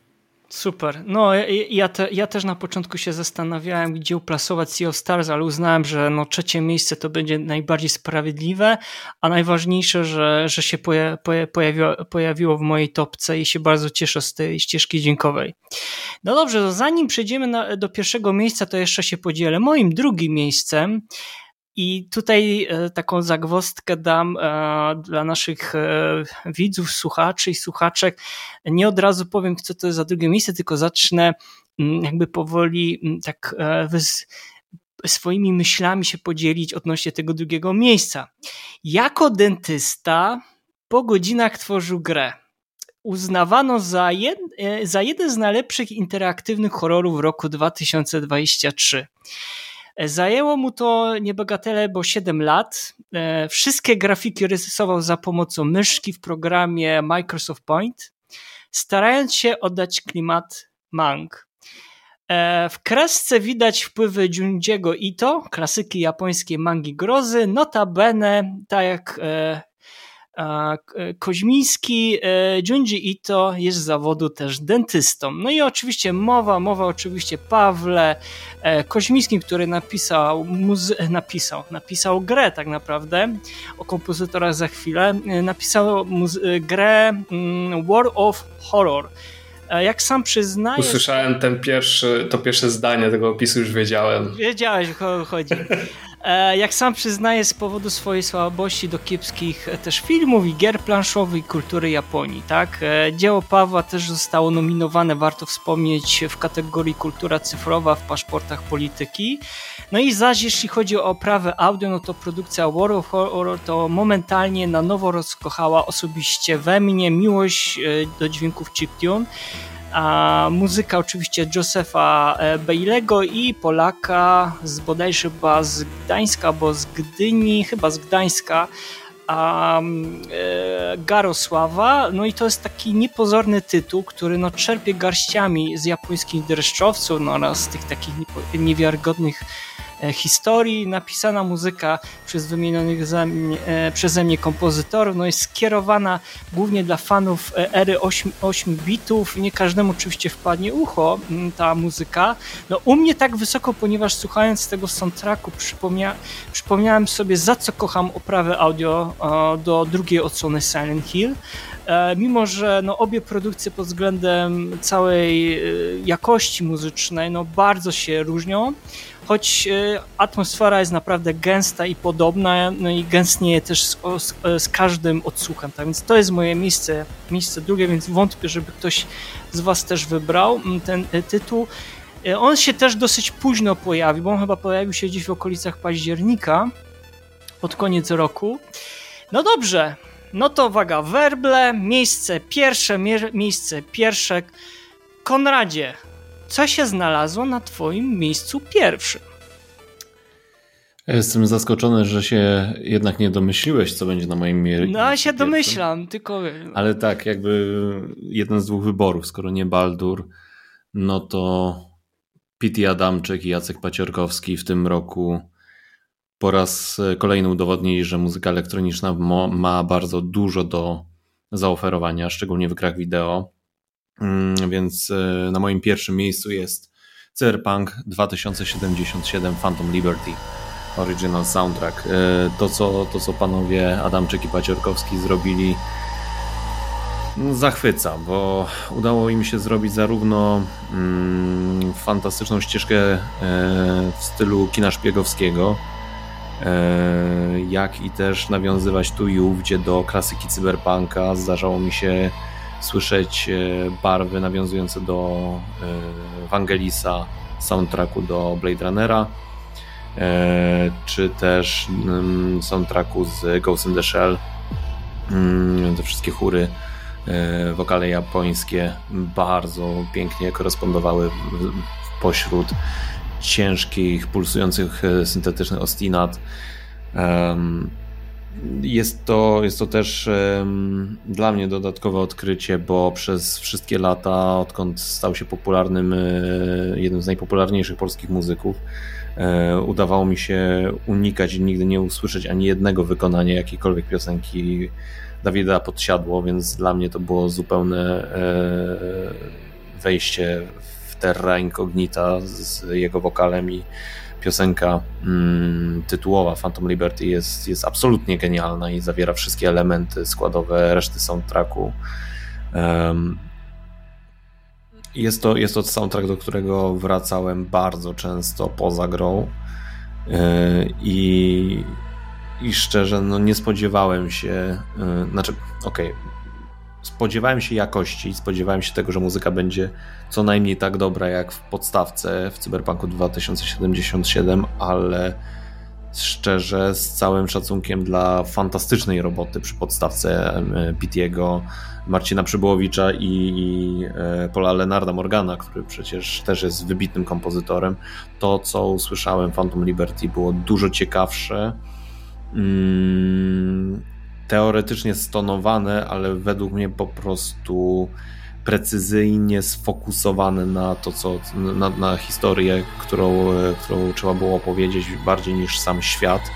Super. No, ja, te, ja też na początku się zastanawiałem, gdzie uplasować Sea of Stars, ale uznałem, że no, trzecie miejsce to będzie najbardziej sprawiedliwe, a najważniejsze, że, że się poja, pojawiło, pojawiło w mojej topce i się bardzo cieszę z tej ścieżki dźwiękowej. No dobrze, to zanim przejdziemy na, do pierwszego miejsca, to jeszcze się podzielę. Moim drugim miejscem i tutaj e, taką zagwostkę dam e, dla naszych e, widzów, słuchaczy i słuchaczek. Nie od razu powiem, co to jest za drugie miejsce, tylko zacznę mm, jakby powoli mm, tak swoimi myślami się podzielić odnośnie tego drugiego miejsca. Jako dentysta po godzinach tworzył grę. Uznawano za, jed, za jeden z najlepszych interaktywnych horrorów roku 2023. Zajęło mu to niebagatele, bo 7 lat. E, wszystkie grafiki rysował za pomocą myszki w programie Microsoft Point, starając się oddać klimat mang. E, w kresce widać wpływy Junjiego Ito, klasyki japońskiej mangi grozy, notabene, tak jak e, Koźmiński, e, Junji Ito jest z zawodu też dentystą. No i oczywiście mowa, mowa oczywiście Pawle e, Koźmińskim, który napisał, muzy- napisał, napisał grę tak naprawdę, o kompozytorach za chwilę, e, napisał grę mm, War of Horror. Jak sam przyznaje... Usłyszałem ten pierwszy, to pierwsze zdanie tego opisu, już wiedziałem. Wiedziałeś, o co chodzi. E, jak sam przyznaje, z powodu swojej słabości do kiepskich e, też filmów i gier planszowych i kultury Japonii. Tak? E, dzieło Pawła też zostało nominowane, warto wspomnieć, w kategorii kultura cyfrowa w paszportach polityki. No i zaś jeśli chodzi o oprawę audio, no to produkcja War of Horror to momentalnie na nowo rozkochała osobiście we mnie miłość do dźwięków chiptune a muzyka oczywiście Josefa e, Bejlego i Polaka z bodajże chyba z Gdańska, bo z Gdyni, chyba z Gdańska, a, e, Garosława. No i to jest taki niepozorny tytuł, który no, czerpie garściami z japońskich dreszczowców no, oraz tych takich niewiarygodnych historii. Napisana muzyka przez wymienionych e, przeze mnie kompozytorów no jest skierowana głównie dla fanów e, ery 8, 8 bitów. Nie każdemu oczywiście wpadnie ucho ta muzyka. No u mnie tak wysoko, ponieważ słuchając tego soundtracku przypomnia, przypomniałem sobie za co kocham oprawę audio do drugiej odsłony Silent Hill. Mimo, że no, obie produkcje pod względem całej jakości muzycznej no, bardzo się różnią, choć e, atmosfera jest naprawdę gęsta i podobna, no i gęstnieje też z, z, każdym odsłuchem, tak więc to jest moje miejsce, miejsce drugie, więc wątpię, żeby ktoś z Was też wybrał mm, ten e, tytuł. E, on się też dosyć późno pojawił, bo on chyba pojawił się gdzieś w okolicach października, pod koniec roku. No dobrze, no to uwaga, werble, miejsce pierwsze, miejsce pierwsze. Konradzie, co się znalazło na twoim miejscu pierwszym? jestem zaskoczony, że się jednak nie domyśliłeś, co będzie na moim miejscu. No, ja się domyślam, tylko. Ale tak, jakby jeden z dwóch wyborów, skoro nie Baldur, no to Pity Adamczyk i Jacek Paciorkowski w tym roku po raz kolejny udowodnili, że muzyka elektroniczna ma bardzo dużo do zaoferowania, szczególnie w grach wideo. Mm, więc e, na moim pierwszym miejscu jest Cyberpunk 2077 Phantom Liberty Original Soundtrack. E, to co, to, co panowie Adamczyk i Paciorkowski zrobili no, zachwyca, bo udało im się zrobić zarówno mm, fantastyczną ścieżkę e, w stylu kina szpiegowskiego, jak i też nawiązywać tu i ówdzie do klasyki cyberpunka. Zdarzało mi się słyszeć e, barwy nawiązujące do Wangelisa, soundtracku do Blade Runnera, czy też mm, soundtracku z Ghost in the Shell. Mm, te wszystkie chóry wokale japońskie bardzo pięknie korespondowały pośród ciężkich, pulsujących e, syntetycznych ostinat. Jest to, jest to też dla mnie dodatkowe odkrycie, bo przez wszystkie lata, odkąd stał się popularnym, e, jednym z najpopularniejszych polskich muzyków, e, udawało mi się unikać i nigdy nie usłyszeć ani jednego wykonania jakiejkolwiek piosenki Dawida Podsiadło, więc dla mnie to było zupełne wejście terra incognita z jego wokalem i piosenka mm, tytułowa Phantom Liberty jest, jest absolutnie genialna i zawiera wszystkie elementy składowe reszty soundtracku. Um, jest to, jest to soundtrack, do którego wracałem bardzo często poza grą yy, i, i szczerze no nie spodziewałem się, yy, znaczy okej, okay, spodziewałem się jakości, spodziewałem się tego, że muzyka będzie co najmniej tak dobra jak w podstawce w Cyberpunku 2077, ale szczerze, z całym szacunkiem dla fantastycznej roboty przy podstawce Pitiego, Marcina Przybyłowicza i e, Paula Lenarda Morgana, który przecież też jest wybitnym kompozytorem, to co usłyszałem Phantom Liberty było dużo ciekawsze. Mm, teoretycznie stonowane, ale według mnie po prostu precyzyjnie sfokusowane na to, co, na, na historię, którą, którą trzeba było opowiedzieć bardziej niż sam świat,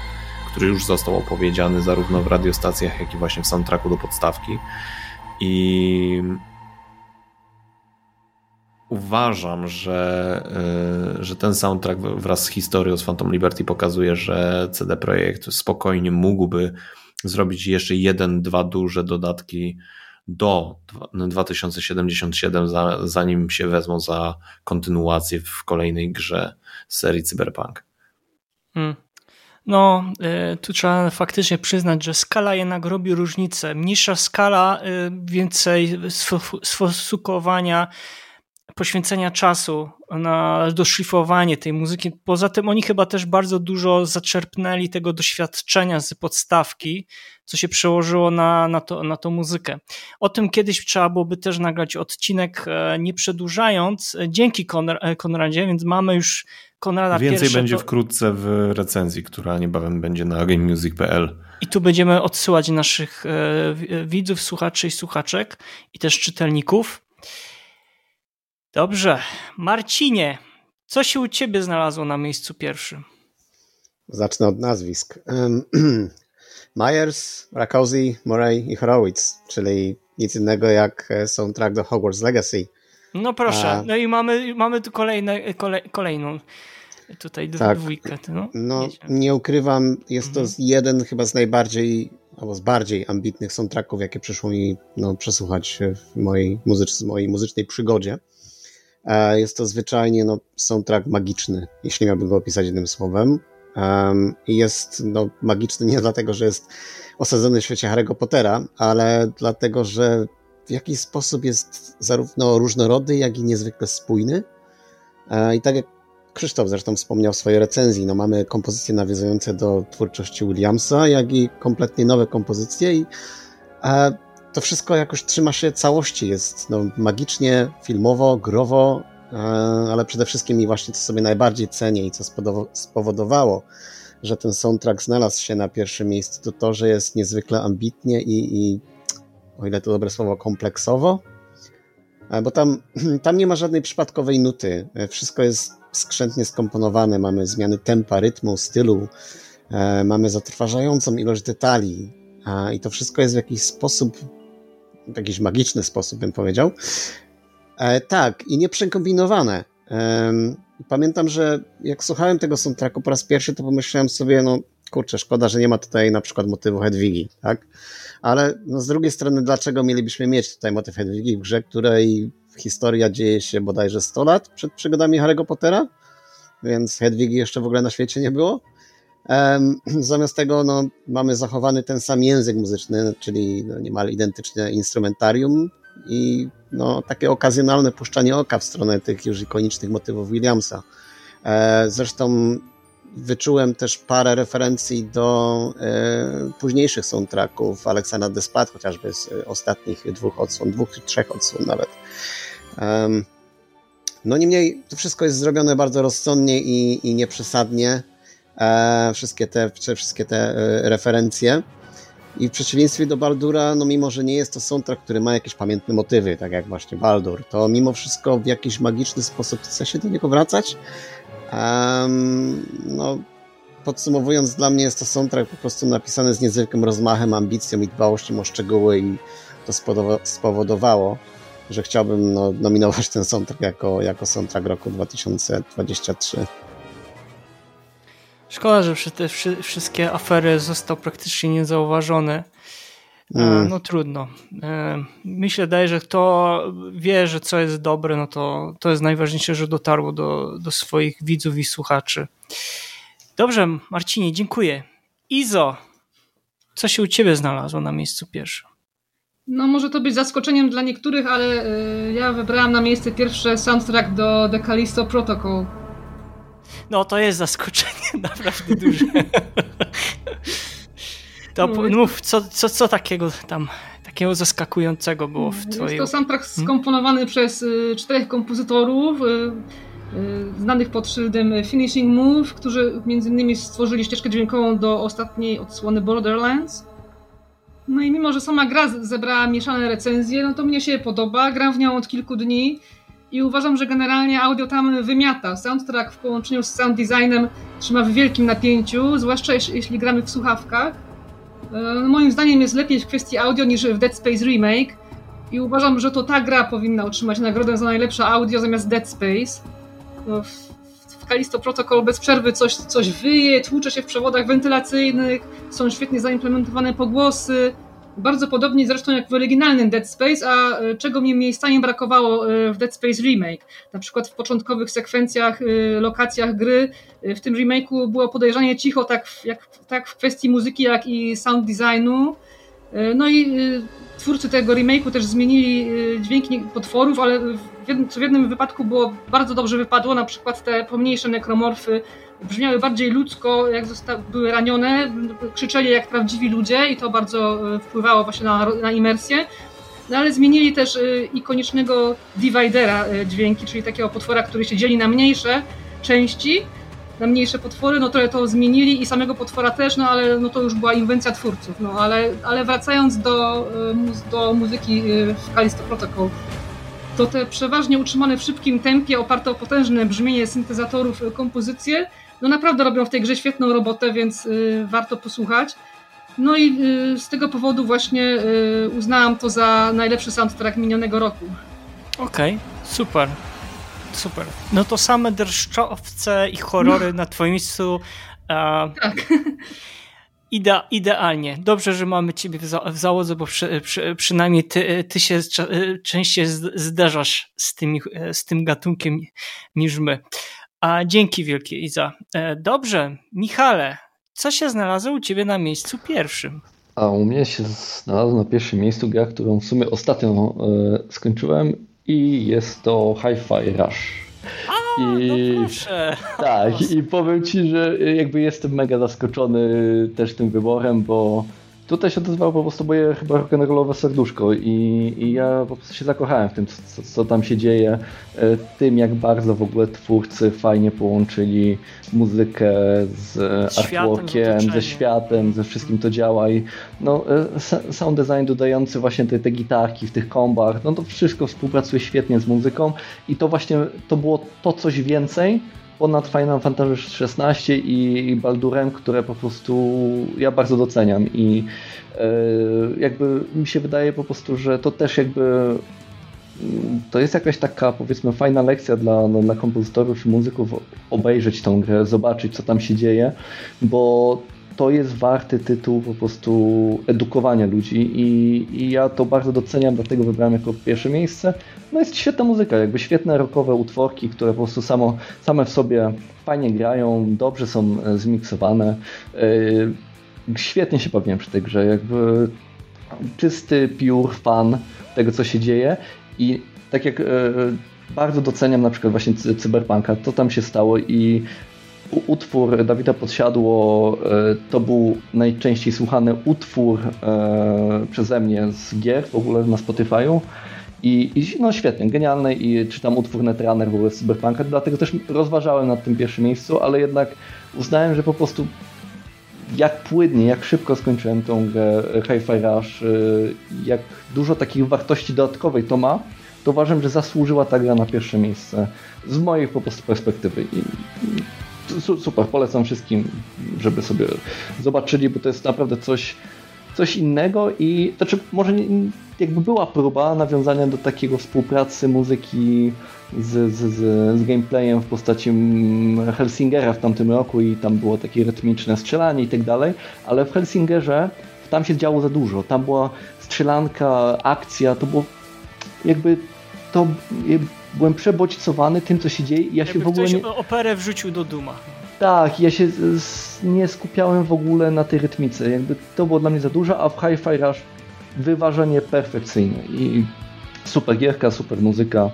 który już został opowiedziany zarówno w radiostacjach, jak i właśnie w soundtracku do podstawki. I uważam, że, y, że ten soundtrack wraz z historią z Phantom Liberty pokazuje, że CD Projekt spokojnie mógłby zrobić jeszcze jeden, dwa duże dodatki do 2077, zanim się wezmą za kontynuację w kolejnej grze serii Cyberpunk. Hmm. No, y, tu trzeba faktycznie przyznać, że skala jednak robi różnicę. Mniejsza skala, y, więcej sfokusowania poświęcenia czasu na doszlifowanie tej muzyki. Poza tym oni chyba też bardzo dużo zaczerpnęli tego doświadczenia z podstawki, co się przełożyło na, na, to, na tą muzykę. O tym kiedyś trzeba byłoby też nagrać odcinek, e, nie przedłużając, dzięki e, Konradzie, więc mamy już Konrada Więcej będzie to... wkrótce w recenzji, która niebawem będzie na gamemusic.pl. I tu będziemy odsyłać naszych e, widzów, słuchaczy i słuchaczek i też czytelników. Dobrze. Marcinie, co się u ciebie znalazło na miejscu pierwszym? Zacznę od nazwisk. Myers, Rakowski, Murray i Horowitz, czyli nic innego jak e, soundtrack do Hogwarts Legacy. No proszę, A... no i mamy, mamy tu kolejne, kolej, kolejną tutaj tak. dwójkę. No, no nie ukrywam, jest to mhm. jeden chyba z najbardziej, albo z bardziej ambitnych soundtracków, jakie przyszło mi no, przesłuchać w mojej, muzycz, mojej muzycznej przygodzie. E, jest to zwyczajnie no, soundtrack magiczny, jeśli miałbym go opisać jednym słowem. Jest no, magiczny nie dlatego, że jest osadzony w świecie Harry'ego Pottera, ale dlatego, że w jakiś sposób jest zarówno różnorodny, jak i niezwykle spójny. E, I tak jak Krzysztof zresztą wspomniał w swojej recenzji, no mamy kompozycje nawiązujące do twórczości Williamsa, jak i kompletnie nowe kompozycje i e, to wszystko jakoś trzyma się całości, jest no, magicznie, filmowo, growo, e, ale przede wszystkim i właśnie co sobie najbardziej cenię i co spowodowało, że ten soundtrack znalazł się na pierwszym miejscu, to to, że jest niezwykle ambitnie i, i o ile to dobre słowo, kompleksowo, e, bo tam, tam nie ma żadnej przypadkowej nuty. E, wszystko jest skrzętnie skomponowane. Mamy zmiany tempa, rytmu, stylu, mamy zatrważającą ilość detali i to wszystko jest w jakiś sposób, w jakiś magiczny sposób bym powiedział. Tak, i nieprzekombinowane. Pamiętam, że jak słuchałem tego soundtracku po raz pierwszy, to pomyślałem sobie, no kurczę, szkoda, że nie ma tutaj na przykład motywu Hedwigi, tak? Ale no, z drugiej strony, dlaczego mielibyśmy mieć tutaj motyw Hedwigi w grze, której historia dzieje się bodajże 100 lat przed przygodami Harry'ego Pottera? Więc Hedwigi jeszcze w ogóle na świecie nie było. Zamiast tego no, mamy zachowany ten sam język muzyczny, czyli no, niemal identyczne instrumentarium i no, takie okazjonalne puszczanie oka w stronę tych już ikonicznych motywów Williamsa. E, zresztą wyczułem też parę referencji do e, późniejszych soundtracków Aleksandra Desplat, chociażby z ostatnich dwóch odsłon, dwóch, trzech odsłon nawet. No niemniej to wszystko jest zrobione bardzo rozsądnie i, i nieprzesadnie. E, wszystkie te, wszystkie te e, referencje. I w przeciwieństwie do Baldura, no mimo, że nie jest to soundtrack, który ma jakieś pamiętne motywy, tak jak właśnie Baldur, to mimo wszystko w jakiś magiczny sposób chce się do niego wracać Um, no, podsumowując, dla mnie jest to soundtrack po prostu napisany z niezwykłym rozmachem, ambicją i dbałością o szczegóły i to spowodowało, że chciałbym no, nominować ten soundtrack jako, jako soundtrack roku 2023. Szkoda, że te wszystkie afery zostały praktycznie niezauważone. Mm. No trudno. E, myślę, daje, że kto wie, że co jest dobre, no to, to jest najważniejsze, że dotarło do, do swoich widzów i słuchaczy. Dobrze, Marcinie, dziękuję. Izo, co się u ciebie znalazło na miejscu pierwszym? No może to być zaskoczeniem dla niektórych, ale y, ja wybrałam na miejsce pierwsze soundtrack do The Callisto Protocol. No to jest zaskoczenie naprawdę duże. To no, mów, co, co, co takiego tam, takiego zaskakującego było w twojej... Jest to soundtrack hmm? skomponowany hmm? przez y, czterech kompozytorów, y, y, znanych pod szyldem Finishing Move, którzy między innymi stworzyli ścieżkę dźwiękową do ostatniej odsłony Borderlands. No i mimo, że sama gra zebrała mieszane recenzje, no to mnie się podoba, gram w nią od kilku dni i uważam, że generalnie audio tam wymiata. Soundtrack w połączeniu z sound designem trzyma w wielkim napięciu, zwłaszcza jeśli gramy w słuchawkach. E, moim zdaniem jest lepiej w kwestii audio niż w Dead Space Remake i uważam, że to ta gra powinna otrzymać nagrodę za najlepsze audio zamiast Dead Space. No, w, Callisto Protocol bez przerwy coś, coś wyje, tłucze się w przewodach wentylacyjnych, są świetnie zaimplementowane pogłosy, bardzo podobnie zresztą jak w oryginalnym Dead Space, a e, czego mi miejscami brakowało e, w Dead Space Remake. Na przykład w początkowych sekwencjach, e, lokacjach gry, w tym remake'u było podejrzanie cicho, tak, jak, tak w kwestii muzyki, jak i sound designu. No i twórcy tego remake'u też zmienili dźwięki potworów, ale w jednym, co w jednym wypadku było bardzo dobrze wypadło, na przykład te pomniejsze nekromorfy brzmiały bardziej ludzko, jak były ranione, krzyczeli jak prawdziwi ludzie i to bardzo e, wpływało właśnie na, na imersję. No ale zmienili też e, ikonicznego dividera e, dźwięki, czyli takiego potwora, który się dzieli na mniejsze części, na mniejsze potwory, no trochę to zmienili i samego potwora też, no ale no to już była inwencja twórców. No ale, ale wracając do, do muzyki w Callisto Protocol, to te przeważnie utrzymane w szybkim tempie, oparte o potężne brzmienie syntezatorów kompozycje, no naprawdę robią w tej grze świetną robotę, więc y, warto posłuchać. No i y, z tego powodu właśnie y, uznałam to za najlepszy soundtrack minionego roku. Okej, okay, super. Super. No to same dreszczowce i horrory no. na twoim miejscu. tak. Ide, idealnie. Dobrze, że mamy ciebie w, za, w załodze, bo przy, przy, przynajmniej ty, ty się częściej zderzasz z, tymi, z tym gatunkiem niż my. A dzięki wielkie Iza. E, dobrze, Michale, co się znalazło u ciebie na miejscu pierwszym? A u mnie się znalazło na pierwszym miejscu gra, którą w sumie ostatnio e, skończyłem i jest to Hi-Fi Rush. A, I, no tak, i powiem ci, że jakby jestem mega zaskoczony też tym wyborem, bo Tutaj się odezwało po prostu moje chyba rock'n'rollowe serduszko i, i ja po prostu się zakochałem w tym, co, co, tam się dzieje, e, tym jak bardzo w ogóle twórcy fajnie połączyli muzykę z artworkiem, ze światem, ze wszystkim to działa. I no, e, sound design dodający właśnie te, te gitarki w tych kombach, no to wszystko współpracuje świetnie z muzyką. I to właśnie to było to coś więcej, ponad Final Fantasy XVI i Baldurem, które po prostu ja bardzo doceniam i e, jakby mi się wydaje po prostu, że to też jakby mm, to jest jakaś taka powiedzmy fajna lekcja dla, dla kompozytorów i muzyków obejrzeć tą grę, zobaczyć co tam się dzieje, bo to jest warty tytuł po prostu edukowania ludzi i, i ja to bardzo doceniam, dlatego wybrałem jako pierwsze miejsce. No jest świetna muzyka, jakby świetne rockowe utworki, które po prostu samo, same w sobie fajnie grają, dobrze są e, zmiksowane. Yy, świetnie się bawiłem przy tej grze, jakby czysty, pure fan tego, co się dzieje i tak jak yy, bardzo doceniam na przykład właśnie Cyberpunka, to tam się stało i utwór Dawida Podsiadło to był najczęściej słuchany utwór przeze mnie z gier w ogóle na Spotify'u. I, I, no świetnie, genialny i czytam utwór Netrunner w ogóle z Cyberpunka, dlatego też rozważałem nad tym pierwszym miejscu, ale jednak uznałem, że po prostu jak płynnie, jak szybko skończyłem tą grę Hi-Fi Rush, jak dużo takich wartości dodatkowej to ma, to uważam, że zasłużyła ta gra na pierwsze miejsce z mojej po prostu perspektywy. I, super, polecam wszystkim, żeby sobie zobaczyli, bo to jest naprawdę coś, coś innego i znaczy może jakby była próba nawiązania do takiego współpracy muzyki z, z, z, z gameplayem w postaci Helsingera w tamtym roku i tam było takie rytmiczne strzelanie i tak dalej, ale w Helsingerze tam się działo za dużo. Tam była strzelanka, akcja, to było jakby to byłem przebodźcowany tym, co się dzieje i ja jakby się w ogóle nie... operę wrzucił do Duma. Tak, ja się nie skupiałem w ogóle na tej rytmice. Jakby to było dla mnie za dużo, a w Hi-Fi Rush wyważenie perfekcyjne i super gierka, super muzyka.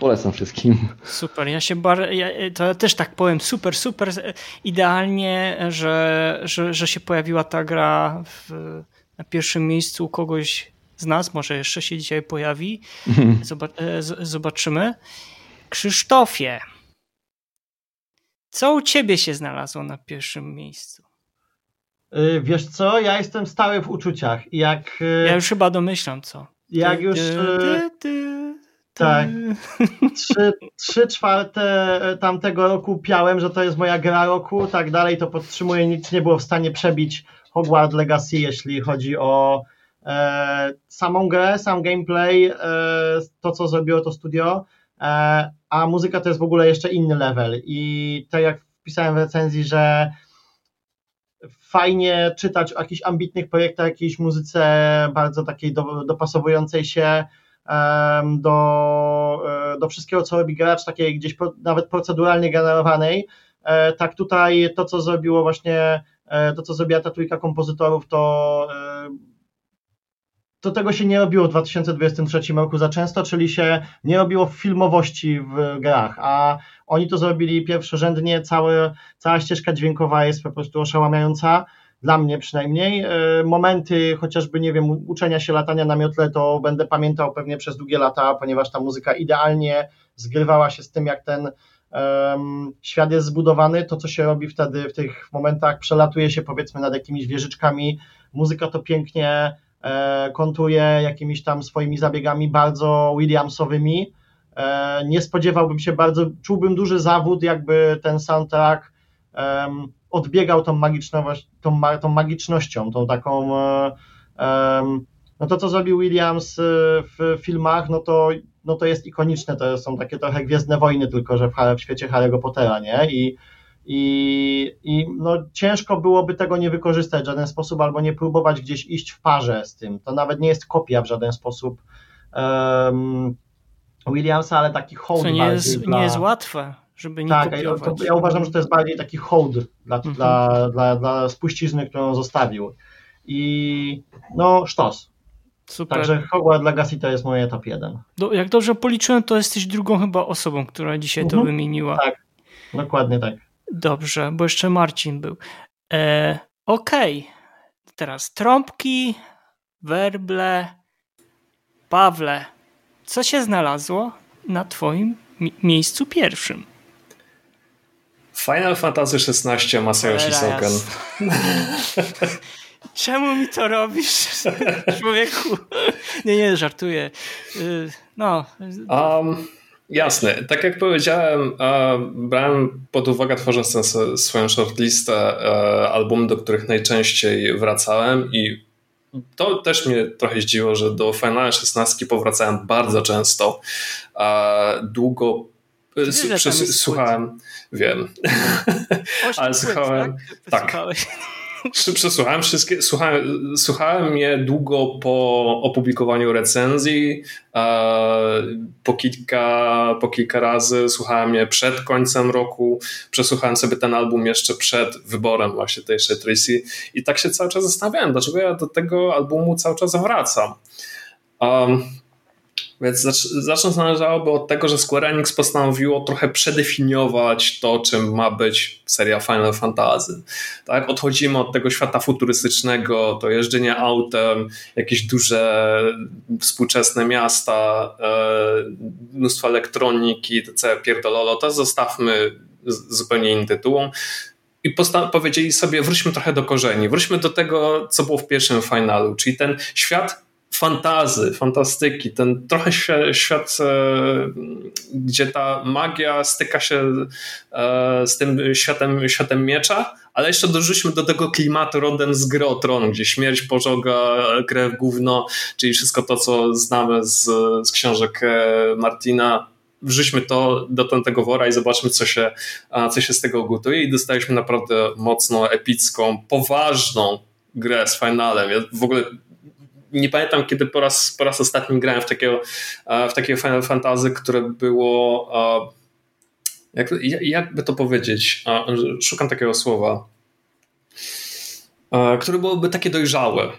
Polecam wszystkim. Super, ja się bar... Ja, to ja też tak powiem, super, super idealnie, że, że, że się pojawiła ta gra w, na pierwszym miejscu u kogoś z nas, może jeszcze się dzisiaj pojawi. E, zobaczymy. Krzysztofie, co u ciebie się znalazło na pierwszym miejscu? Y, wiesz co, ja jestem stały w uczuciach. Jak, y, ja już chyba domyślam co. Jak już. Y, tak. Trzy, trzy czwarte tamtego roku piałem, że to jest moja gra roku, tak dalej, to podtrzymuję, nic nie było w stanie przebić Hogwarts Legacy, jeśli chodzi o e, samą grę, sam gameplay, e, to co zrobiło to studio, e, a muzyka to jest w ogóle jeszcze inny level i tak jak wpisałem w recenzji, że fajnie czytać o jakichś ambitnych projektach, jakiejś muzyce bardzo takiej do, dopasowującej się do, e, do wszystkiego, co robi gracz, takiej gdzieś nawet proceduralnie generowanej. E, tak tutaj to, co zrobiło właśnie, e, to, co zrobiła ta trójka kompozytorów, to to tego się nie robiło w 2023 roku za często, czyli się nie robiło filmowości w grach, a oni to zrobili pierwszorzędnie, całe, cała ścieżka dźwiękowa jest po prostu oszałamiająca, dla mnie przynajmniej. E, momenty chociażby, nie wiem, uczenia się latania na miotle to będę pamiętał pewnie przez długie lata, ponieważ ta muzyka idealnie zgrywała się z tym, jak ten um, świat jest zbudowany, to co się robi wtedy w tych momentach, przelatuje się powiedzmy nad jakimiś wieżyczkami, muzyka to pięknie kontuje jakimiś tam swoimi zabiegami bardzo Williamsowymi. E, nie spodziewałbym się bardzo, czułbym duży zawód, jakby ten soundtrack odbiegał tą, magiczność, tą, tą magicznością, tą taką. E, no to, co zrobił Williams w filmach, no to, no to jest ikoniczne. To są takie trochę Gwiezdne Wojny, tylko że w, w świecie Harry'ego Pottera, nie? I i, i no, ciężko byłoby tego nie wykorzystać w żaden sposób albo nie próbować gdzieś iść w parze z tym. To nawet nie jest kopia w żaden sposób um, Williamsa, ale taki hołd. Co nie jest, dla... nie jest łatwe, żeby nie tak, kopiować. Ja, ja uważam, że to jest bardziej taki hołd dla, mhm. dla, dla, dla spuścizny, którą zostawił. I no, sztos. Super. Także Hogwarts Legacy to jest moje top 1. Do, jak dobrze policzyłem, to jesteś drugą chyba osobą, która dzisiaj mhm. to wymieniła. Tak, dokładnie tak. Dobrze, bo jeszcze Marcin był. E, Okej, okay. teraz trąbki, werble, Pawle, co się znalazło na twoim mi miejscu pierwszym? Final Fantasy XVI Masayoshi Soken. Czemu mi to robisz, człowieku? Nie, nie, żartuję. Y, no. Um, jasne. Tak jak powiedziałem, brałem pod uwagę tworząc tę swoją shortlistę e, album, do których najczęściej wracałem i to też mnie trochę zdziwiło, że do Final 16 powracałem bardzo często. Długo słuchałem, wiem, ale słuchałem, tak, Przesłuchałem wszystkie, słuchałem, słuchałem je długo po opublikowaniu recenzji, po kilka, po kilka razy, słuchałem je przed końcem roku, przesłuchałem sobie ten album jeszcze przed wyborem właśnie tej Tracy i tak się cały czas zastanawiałem, dlaczego ja do tego albumu cały czas wracam. Um, więc zacznąć należałoby od tego, że Square Enix postanowiło trochę przedefiniować to, czym ma być seria Final Fantasy. Tak? Odchodzimy od tego świata futurystycznego, to jeżdżenie autem, jakieś duże współczesne miasta, e, mnóstwo elektroniki, całe pierdololo, to zostawmy zupełnie innym tytułom i powiedzieli sobie, wróćmy trochę do korzeni, wróćmy do tego, co było w pierwszym finalu, czyli ten świat fantazy, fantastyki, ten trochę świat, e, gdzie ta magia styka się e, z tym światem, światem miecza, ale jeszcze dorzućmy do tego klimatu rodem z gry o tron, gdzie śmierć pożoga, krew, gówno, czyli wszystko to, co znamy z, z książek e, Martina, wrzućmy to do tego wora i zobaczmy, co się, co się z tego gotuje i dostaliśmy naprawdę mocno epicką, poważną grę z finalem. Ja w ogóle nie pamiętam, kiedy po raz, po raz ostatni grałem w takiego, w takiego Final Fantasy, które było. Jak, jakby to powiedzieć? Szukam takiego słowa. Które byłoby takie dojrzałe.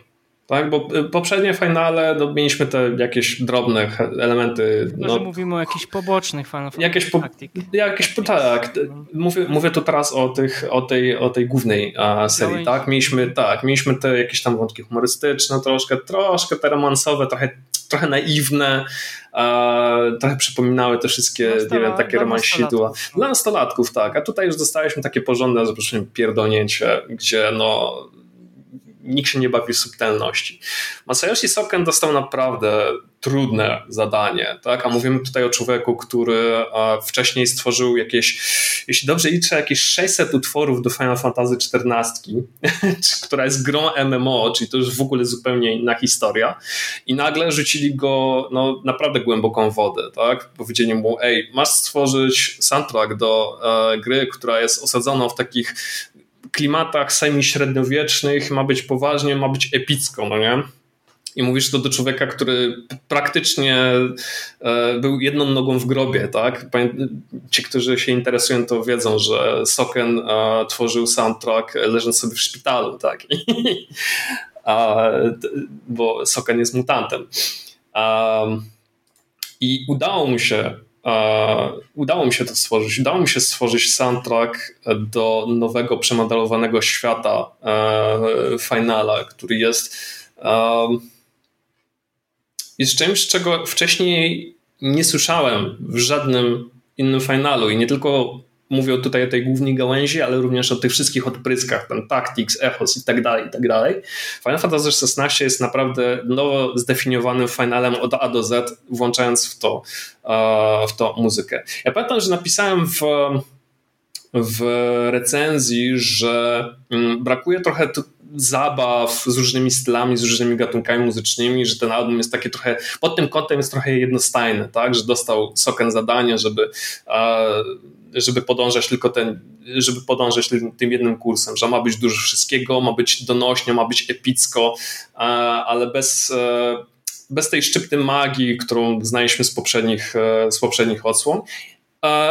Tak, bo y, poprzednie finale no, mieliśmy te jakieś drobne elementy. No, że mówimy o jakichś pobocznych Final jakieś po, jakieś, tak, mówię, mówię tu teraz o, tych, o, tej, o tej głównej a, serii, tak? Mieliśmy, tak, mieliśmy te jakieś tam wątki humorystyczne, troszkę, troszkę te romansowe, trochę, trochę naiwne, a, trochę przypominały te wszystkie, nie wiem, takie romansidła. No. Dla nastolatków, tak, a tutaj już dostaliśmy takie porządne, zaproszenie pierdolnięcie, gdzie no nikt się nie bawi w subtelności. Masayoshi Soken dostał naprawdę trudne zadanie, tak? a mówimy tutaj o człowieku, który wcześniej stworzył jakieś, jeśli dobrze liczę, jakieś 600 utworów do Final Fantasy XIV, która jest grą MMO, czyli to już w ogóle zupełnie inna historia i nagle rzucili go no, naprawdę głęboką wodę, tak? Powiedzieli mu, ej, masz stworzyć soundtrack do e, gry, która jest osadzona w takich klimatach semi-średniowiecznych, ma być poważnie, ma być epicko, no nie? I mówisz to do człowieka, który praktycznie e, był jedną nogą w grobie, tak? Ci, którzy się interesują, to wiedzą, że Soken e, tworzył soundtrack leżąc sobie w szpitalu, tak? bo Soken jest mutantem. I udało mu się udało mi się to stworzyć. Udało mi się stworzyć soundtrack do nowego, przemodelowanego świata e, Finala, który jest, jest czymś, czego wcześniej nie słyszałem w żadnym innym finalu i nie tylko mówię tutaj o tej głównej gałęzi, ale również o tych wszystkich odpryskach, ten Tactics, Echos i tak dalej, i tak dalej. Final Fantasy XVI jest naprawdę nowo zdefiniowanym finalem od A do Z, włączając w to, e, w to muzykę. Ja pamiętam, że napisałem w w recenzji, że mm, brakuje trochę zabaw z różnymi stylami, z różnymi gatunkami muzycznymi, że ten album jest taki trochę, pod tym kątem jest trochę jednostajny, tak, że dostał Soken zadanie, żeby żeby podążać tylko ten, żeby podążać tym jednym kursem, że ma być dużo wszystkiego, ma być donośnie, ma być epicko, ale bez, e, bez tej szczypty magii, którą znaliśmy z poprzednich, e, z poprzednich odsłon.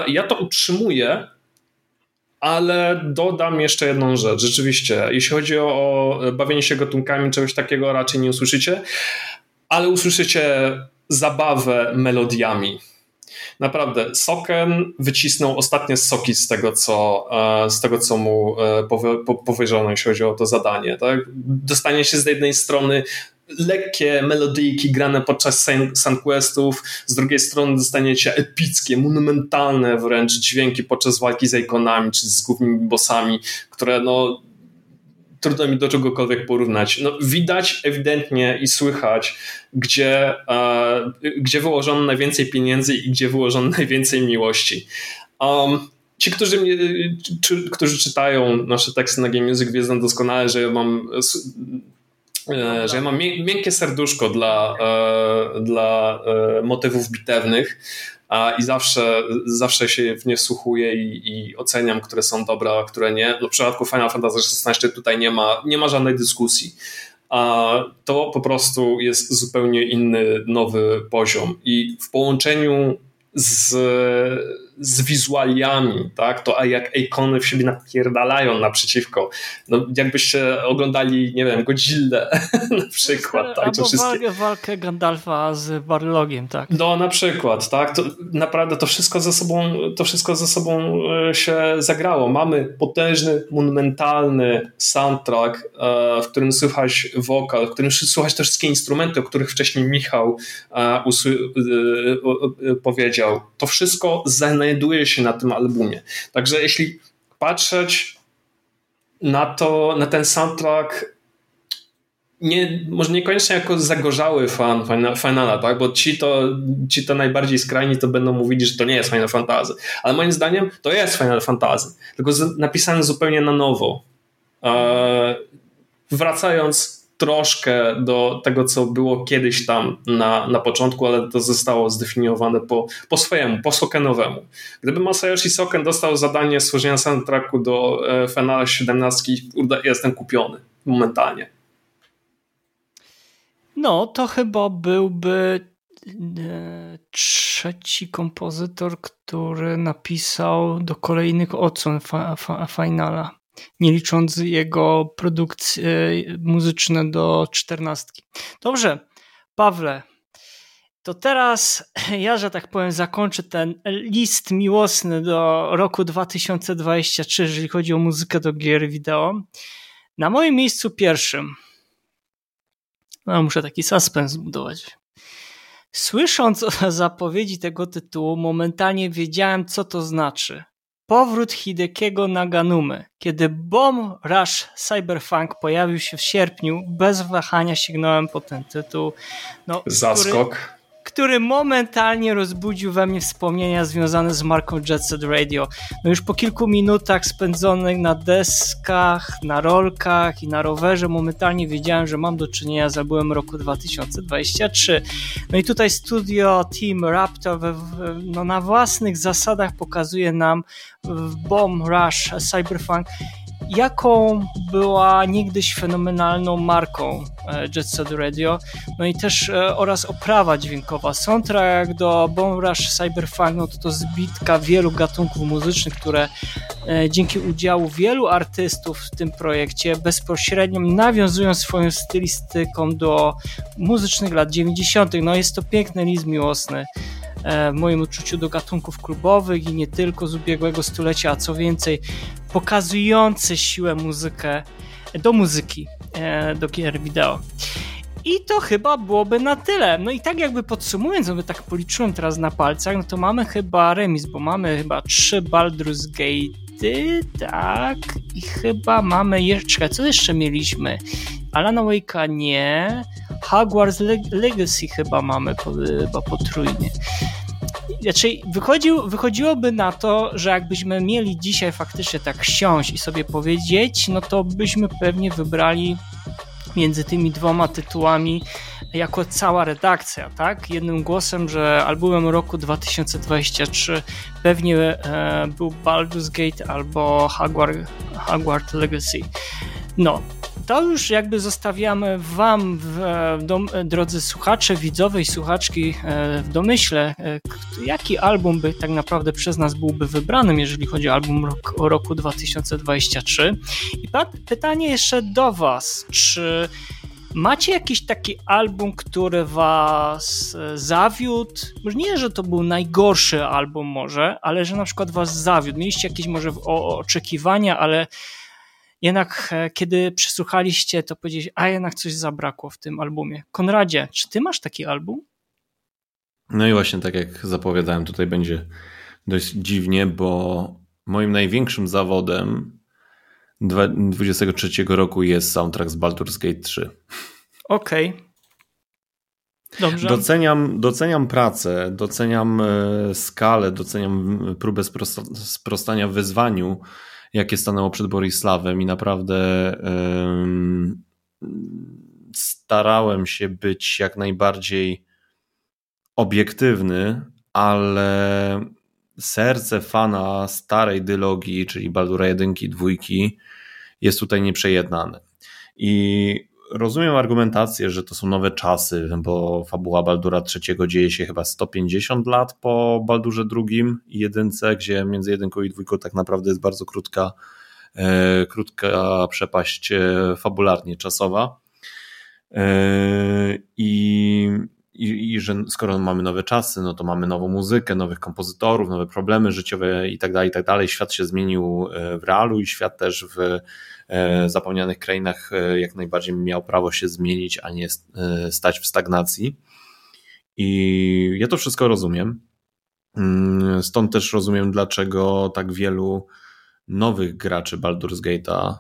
Ja to utrzymuję, ale dodam jeszcze jedną rzecz. Rzeczywiście, jeśli chodzi o bawienie się gatunkami, czegoś takiego raczej nie usłyszycie. ale usłyszycie zabawę melodiami. Naprawdę, Soken wycisnął ostatnie soki z tego, co, e, z tego, co mu e, powierzono, jeśli chodzi o to zadanie. Tak? Dostanie się z jednej strony lekkie melodyjki grane podczas Sunquestów, z drugiej strony dostaniecie epickie, monumentalne wręcz dźwięki podczas walki z ikonami czy z głównymi bossami, które no trudno mi do czegokolwiek porównać. No, widać ewidentnie i słychać, gdzie, e, gdzie wyłożono najwięcej pieniędzy i gdzie wyłożono najwięcej miłości. Um, ci, którzy, mnie, czy, którzy czytają nasze teksty na Game Music wiedzą doskonale, że ja mam że ja mam miękkie serduszko dla, e, dla e, motywów bitewnych i zawsze, zawsze się w nie słuchuję i, i, oceniam, które są dobre, a które nie. No, w przypadku Final Fantasy XVI tutaj nie ma, nie ma żadnej dyskusji. A to po prostu jest zupełnie inny, nowy poziom. I w połączeniu z, z wizualiami, tak? To jak ikony w siebie napierdalają naprzeciwko. No, jakbyście oglądali, nie wiem, Godzilla na przykład. Tak? Albo wszystkie... walkę Gandalfa z Barlogiem, tak? No, na przykład, tak? To naprawdę to wszystko ze sobą, to wszystko ze sobą e, się zagrało. Mamy potężny, monumentalny soundtrack, e, w którym słychać wokal, w którym słychać te wszystkie instrumenty, o których wcześniej Michał e, powiedział. To wszystko znajduje się na tym albumie. Także jeśli patrzeć na to, na ten soundtrack nie, może niekoniecznie jako zagorzały fan Finala, tak? bo ci to, ci to najbardziej skrajni to będą mówić, że to nie jest Final Fantasy. Ale moim zdaniem to jest Final Fantasy, tylko napisane zupełnie na nowo. E, wracając troszkę do tego, co było kiedyś tam na, na początku, ale to zostało zdefiniowane po, po swojemu, po Sokenowemu. Gdyby Masayoshi Soken dostał zadanie stworzenia soundtracku do e, Finala 17, jestem kupiony momentalnie. No, to chyba byłby e, trzeci kompozytor, który napisał do kolejnych odsłon fa, fa, Finala nie licząc jego produkcje muzyczne do czternastki. Dobrze, Pawle, to teraz ja, że tak powiem, zakończę ten list miłosny do roku 2023, jeżeli chodzi o muzykę do gier wideo. Na moim miejscu pierwszym, no muszę taki suspens zbudować. Słysząc zapowiedzi tego tytułu, momentalnie wiedziałem, co to znaczy. Powrót Hidekiego Naganumy. Kiedy Bomb Rush Cyberpunk pojawił się w sierpniu, bez wahania sięgnąłem po ten tytuł. No, Zaskok. Który który momentalnie rozbudził we mnie wspomnienia związane z marką Jet Set Radio. No już po kilku minutach spędzonych na deskach, na rolkach i na rowerze momentalnie wiedziałem, że mam do czynienia z albumem roku 2023. No i tutaj studio Team Raptor we, no na własnych zasadach pokazuje nam Bomb Rush Cyberpunk jaką była niegdyś fenomenalną marką e, Jet Set Radio, no i też e, oraz oprawa dźwiękowa. Soundtrack do Bomb Rush Cyberpunk no to, to zbitka wielu gatunków muzycznych, które e, dzięki udziału wielu artystów w tym projekcie bezpośrednio nawiązują swoją stylistyką do muzycznych lat 90. No jest to piękny list miłosny w moim uczuciu do gatunków klubowych i nie tylko z ubiegłego stulecia, a co więcej, pokazujący siłę muzykę do muzyki, e, do gier wideo. I to chyba byłoby na tyle. No i tak jakby podsumując, no tak policzyłem teraz na palcach, no to mamy chyba remis, bo mamy chyba trzy Baldur's Gate'y, tak, i chyba mamy jeszcze, co jeszcze mieliśmy? Alana Wake'a nie, Hogwarts Legacy chyba mamy chyba potrójnie. Znaczy, wychodził, wychodziłoby na to, że jakbyśmy mieli dzisiaj faktycznie tak siąść i sobie powiedzieć, no to byśmy pewnie wybrali między tymi dwoma tytułami jako cała redakcja, tak? Jednym głosem, że albumem roku 2023 pewnie e, był Baldur's Gate albo Hogwarts Legacy. No, to już jakby zostawiamy Wam, w, dom, drodzy słuchacze, widzowie i słuchaczki, e, w domyśle, e, jaki album by tak naprawdę przez nas byłby wybranym, jeżeli chodzi o album rok, o roku 2023. I pytanie jeszcze do Was, czy Macie jakiś taki album, który was e, zawiódł? Może nie, że to był najgorszy album może, ale że na przykład was zawiódł. Mieliście jakieś może oczekiwania, ale jednak e, kiedy przesłuchaliście, to powiedzieliście, a jednak coś zabrakło w tym albumie. Konradzie, czy ty masz taki album? No i właśnie tak jak zapowiadałem, tutaj będzie dość dziwnie, bo moim największym zawodem 2023 roku jest soundtrack z Baldur's Gate 3. Okej. Okay. Dobrze. Doceniam, doceniam pracę, doceniam e, skalę, doceniam próbę sprostania wyzwaniu, jakie stanęło przed Borisławem i naprawdę starałem się być jak najbardziej obiektywny, ale serce fana starej dylogii, czyli Baldura 1 2 jest tutaj nieprzejednane. I rozumiem argumentację, że to są nowe czasy, bo fabuła Baldura III dzieje się chyba 150 lat po Baldurze II i jedynce, gdzie między jedynką i dwójką tak naprawdę jest bardzo krótka, e, krótka przepaść e, fabularnie czasowa. E, I i, i, że skoro mamy nowe czasy, no to mamy nową muzykę, nowych kompozytorów, nowe problemy życiowe i tak dalej, i tak dalej. Świat się zmienił e, w realu i świat też w zapomnianych krainach e, jak najbardziej miał prawo się zmienić, a nie stać w stagnacji. I ja to wszystko rozumiem. Mm, stąd też rozumiem, dlaczego tak wielu nowych graczy Baldur's Gate'a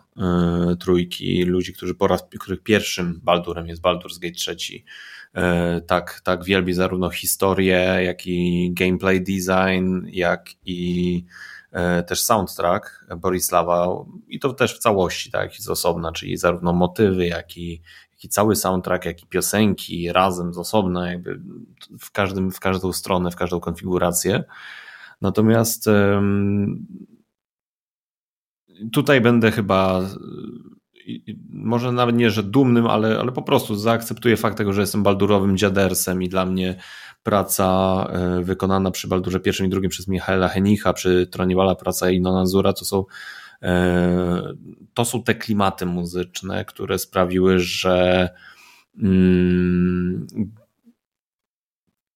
trójki, ludzi, którzy po raz, których pierwszym Baldurem jest Baldur's Gate trzeci, E, tak, tak wielbi zarówno historię, jak i gameplay design, jak i e, też soundtrack Borisława i to też w całości, tak, z osobna, czyli zarówno motywy, jak i, jak i cały soundtrack, jak i piosenki razem z osobna, jakby w, każdym, w każdą stronę, w każdą konfigurację. Natomiast tutaj będę chyba może nawet nie, że dumnym, ale, ale po prostu zaakceptuję fakt tego, że jestem baldurowym dziadersem i dla mnie praca e, wykonana przy Baldurze pierwszym i drugim przez Michaela Henicha, przy Troniwala praca Inona Zura, to są e, to są te klimaty muzyczne, które sprawiły, że mm,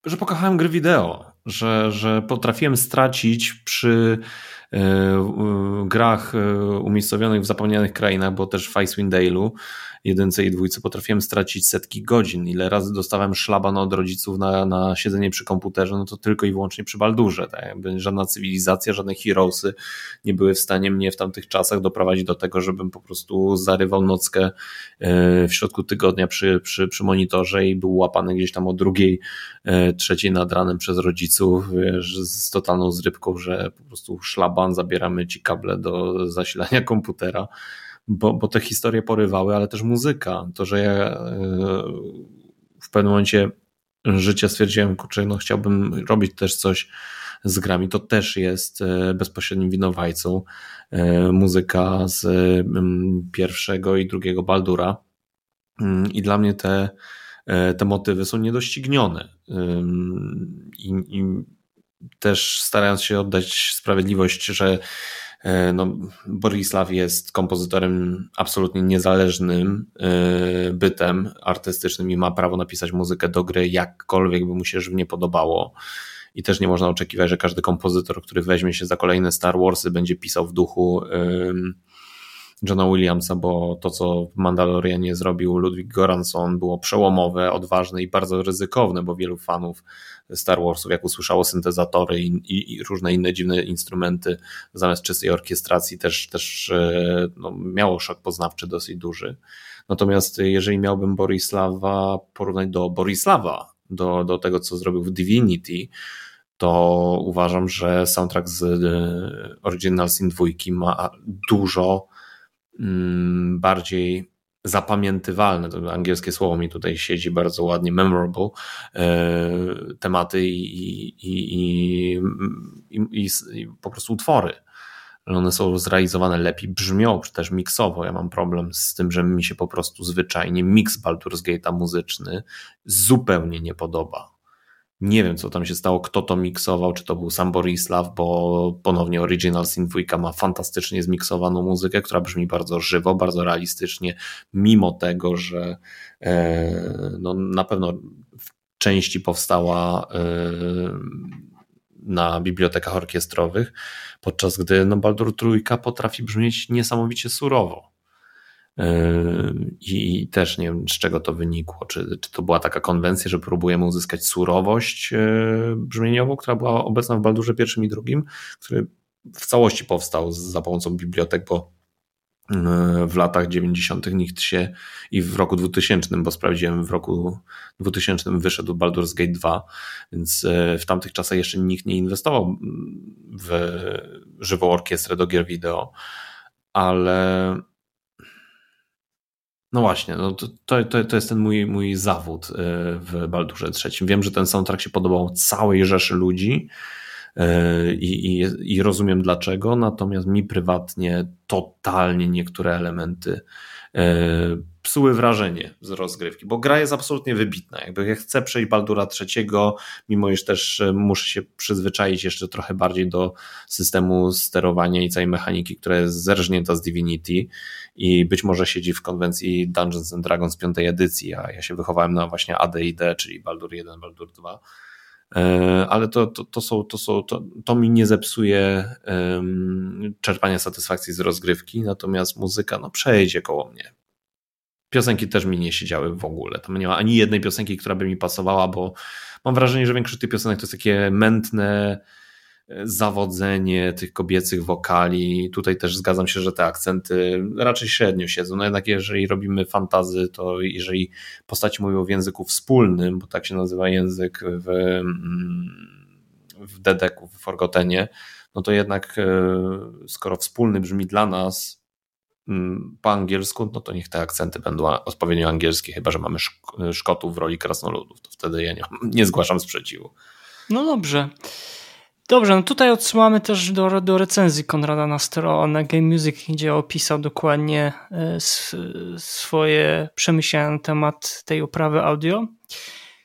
że pokochałem gry wideo, że, że potrafiłem stracić przy E, grach umiejscowionych w zapomnianych krainach, bo też w Icewind Dale'u jedynce i dwójce potrafiłem stracić setki godzin. Ile razy dostałem szlaban od rodziców na, na siedzenie przy komputerze, no to tylko i wyłącznie przy Baldurze. Tak? Jakby żadna cywilizacja, żadne heroesy nie były w stanie mnie w tamtych czasach doprowadzić do tego, żebym po prostu zarywał nockę e, w środku tygodnia przy, przy, przy monitorze i był łapany gdzieś tam o drugiej, e, trzeciej nad ranem przez rodziców wiesz, z totalną zrybką, że po prostu szlaban, zabieramy ci kable do zasilania komputera bo, bo te historie porywały, ale też muzyka. To, że ja e, w pewnym momencie życia stwierdziłem, kurczę, no chciałbym robić też coś z grami, to też jest e, bezpośrednim winowajcą e, muzyka z pierwszego i drugiego Baldura. Mm, I dla mnie te, te motywy są niedoścignione. I, I też starając się oddać sprawiedliwość, że no, Borisław jest kompozytorem absolutnie niezależnym e, bytem artystycznym i ma prawo napisać muzykę do gry jakkolwiek by mu się żywnie podobało. I też nie można oczekiwać, że każdy kompozytor, który weźmie się za kolejne Star Warsy, będzie pisał w duchu Johna Williamsa, bo to, co w Mandalorianie zrobił Ludwig Goranson, było przełomowe, odważne i bardzo ryzykowne, bo wielu fanów Star Warsów, jak usłyszało syntezatory i, i, i różne inne dziwne instrumenty, zamiast czystej orkiestracji, też, też e, no, miało szok poznawczy dosyć duży. Natomiast jeżeli miałbym Borisława porównać do Borisława, do, do tego, co zrobił w Divinity, to uważam, że soundtrack z e, Original Sin 2 ma dużo bardziej zapamiętywalne, to angielskie słowo mi tutaj siedzi bardzo ładnie, memorable e, tematy i, i, i, i, po prostu utwory. One są zrealizowane lepiej, brzmią też miksowo. Ja mam problem z tym, że mi się po prostu zwyczajnie mix Baldur's Gate'a muzyczny zupełnie nie podoba. Nie wiem, co tam się stało, kto to miksował, czy to był sam Borislav, bo ponownie Original Sin 2 ma fantastycznie zmiksowaną muzykę, która brzmi bardzo żywo, bardzo realistycznie, mimo tego, że e, no, na pewno w części powstała e, na bibliotekach orkiestrowych, podczas gdy no, Baldur Trójka potrafi brzmieć niesamowicie surowo. Yy, I też nie wiem, z czego to wynikło. Czy, czy to była taka konwencja, że próbujemy uzyskać surowość yy, brzmieniową, która była obecna w Baldurze pierwszym i drugim, który w całości powstał za pomocą bibliotek, bo yy, w latach 90. nikt się i w roku 2000, bo sprawdziłem, w roku 2000 wyszedł Baldur's Gate 2, więc w tamtych czasach jeszcze nikt nie inwestował w żywą orkiestrę do gier wideo, ale no właśnie, no to, to, to jest ten mój, mój zawód y, w Baldurze III. Wiem, że ten soundtrack się podobał całej rzeszy ludzi y, i, i, i rozumiem dlaczego, natomiast mi prywatnie totalnie niektóre elementy E, psuły wrażenie z rozgrywki, bo gra jest absolutnie wybitna. Jakby ja chcę przejść Baldura trzeciego, mimo iż też muszę się przyzwyczaić jeszcze trochę bardziej do systemu sterowania i całej mechaniki, która jest zerżnięta z Divinity i być może siedzi w konwencji Dungeons and Dragons piątej edycji, a ja się wychowałem na właśnie AD&D, czyli Baldur 1, Baldur 2 e, ale to, to, to, są, to, są, to, to mi nie zepsuje um, czerpania satysfakcji z rozgrywki, natomiast muzyka no, przejdzie koło mnie. Piosenki też mi nie siedziały w ogóle. Tam nie ma ani jednej piosenki, która by mi pasowała, bo mam wrażenie, że większość tych piosenek to jest takie mętne zawodzenie tych kobiecych wokali. Tutaj też zgadzam się, że te akcenty raczej średnio siedzą. No jednak jeżeli robimy fantazy, to jeżeli postaci mówią w języku wspólnym, bo tak się nazywa język w, w Dedeku, w Forgotenie, no to jednak e, skoro wspólny brzmi dla nas, Mm, po angielsku, no to niech te akcenty będą odpowiednio angielskie, chyba że mamy Szkotów w roli krasnoludów, to wtedy ja nie, nie zgłaszam sprzeciwu. No dobrze. Dobrze, no tutaj odsyłamy też do, do recenzji Konrada na stronę Game Music, gdzie opisał dokładnie e, swoje przemyślenia na temat tej oprawy audio.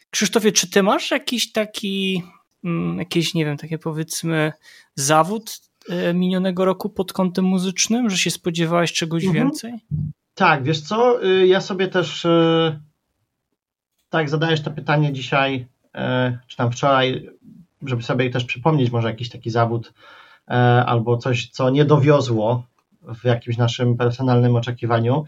Krzysztofie, czy ty masz jakiś taki, mm, jakiś, nie wiem, takie powiedzmy zawód E, minionego roku pod kątem muzycznym, że się spodziewałeś czegoś mhm. więcej? Tak, wiesz co, y, ja sobie też y, tak zadajesz to pytanie dzisiaj, y, czy tam wczoraj, żeby sobie też przypomnieć może jakiś taki zawód albo coś, co nie dowiozło w jakimś naszym personalnym oczekiwaniu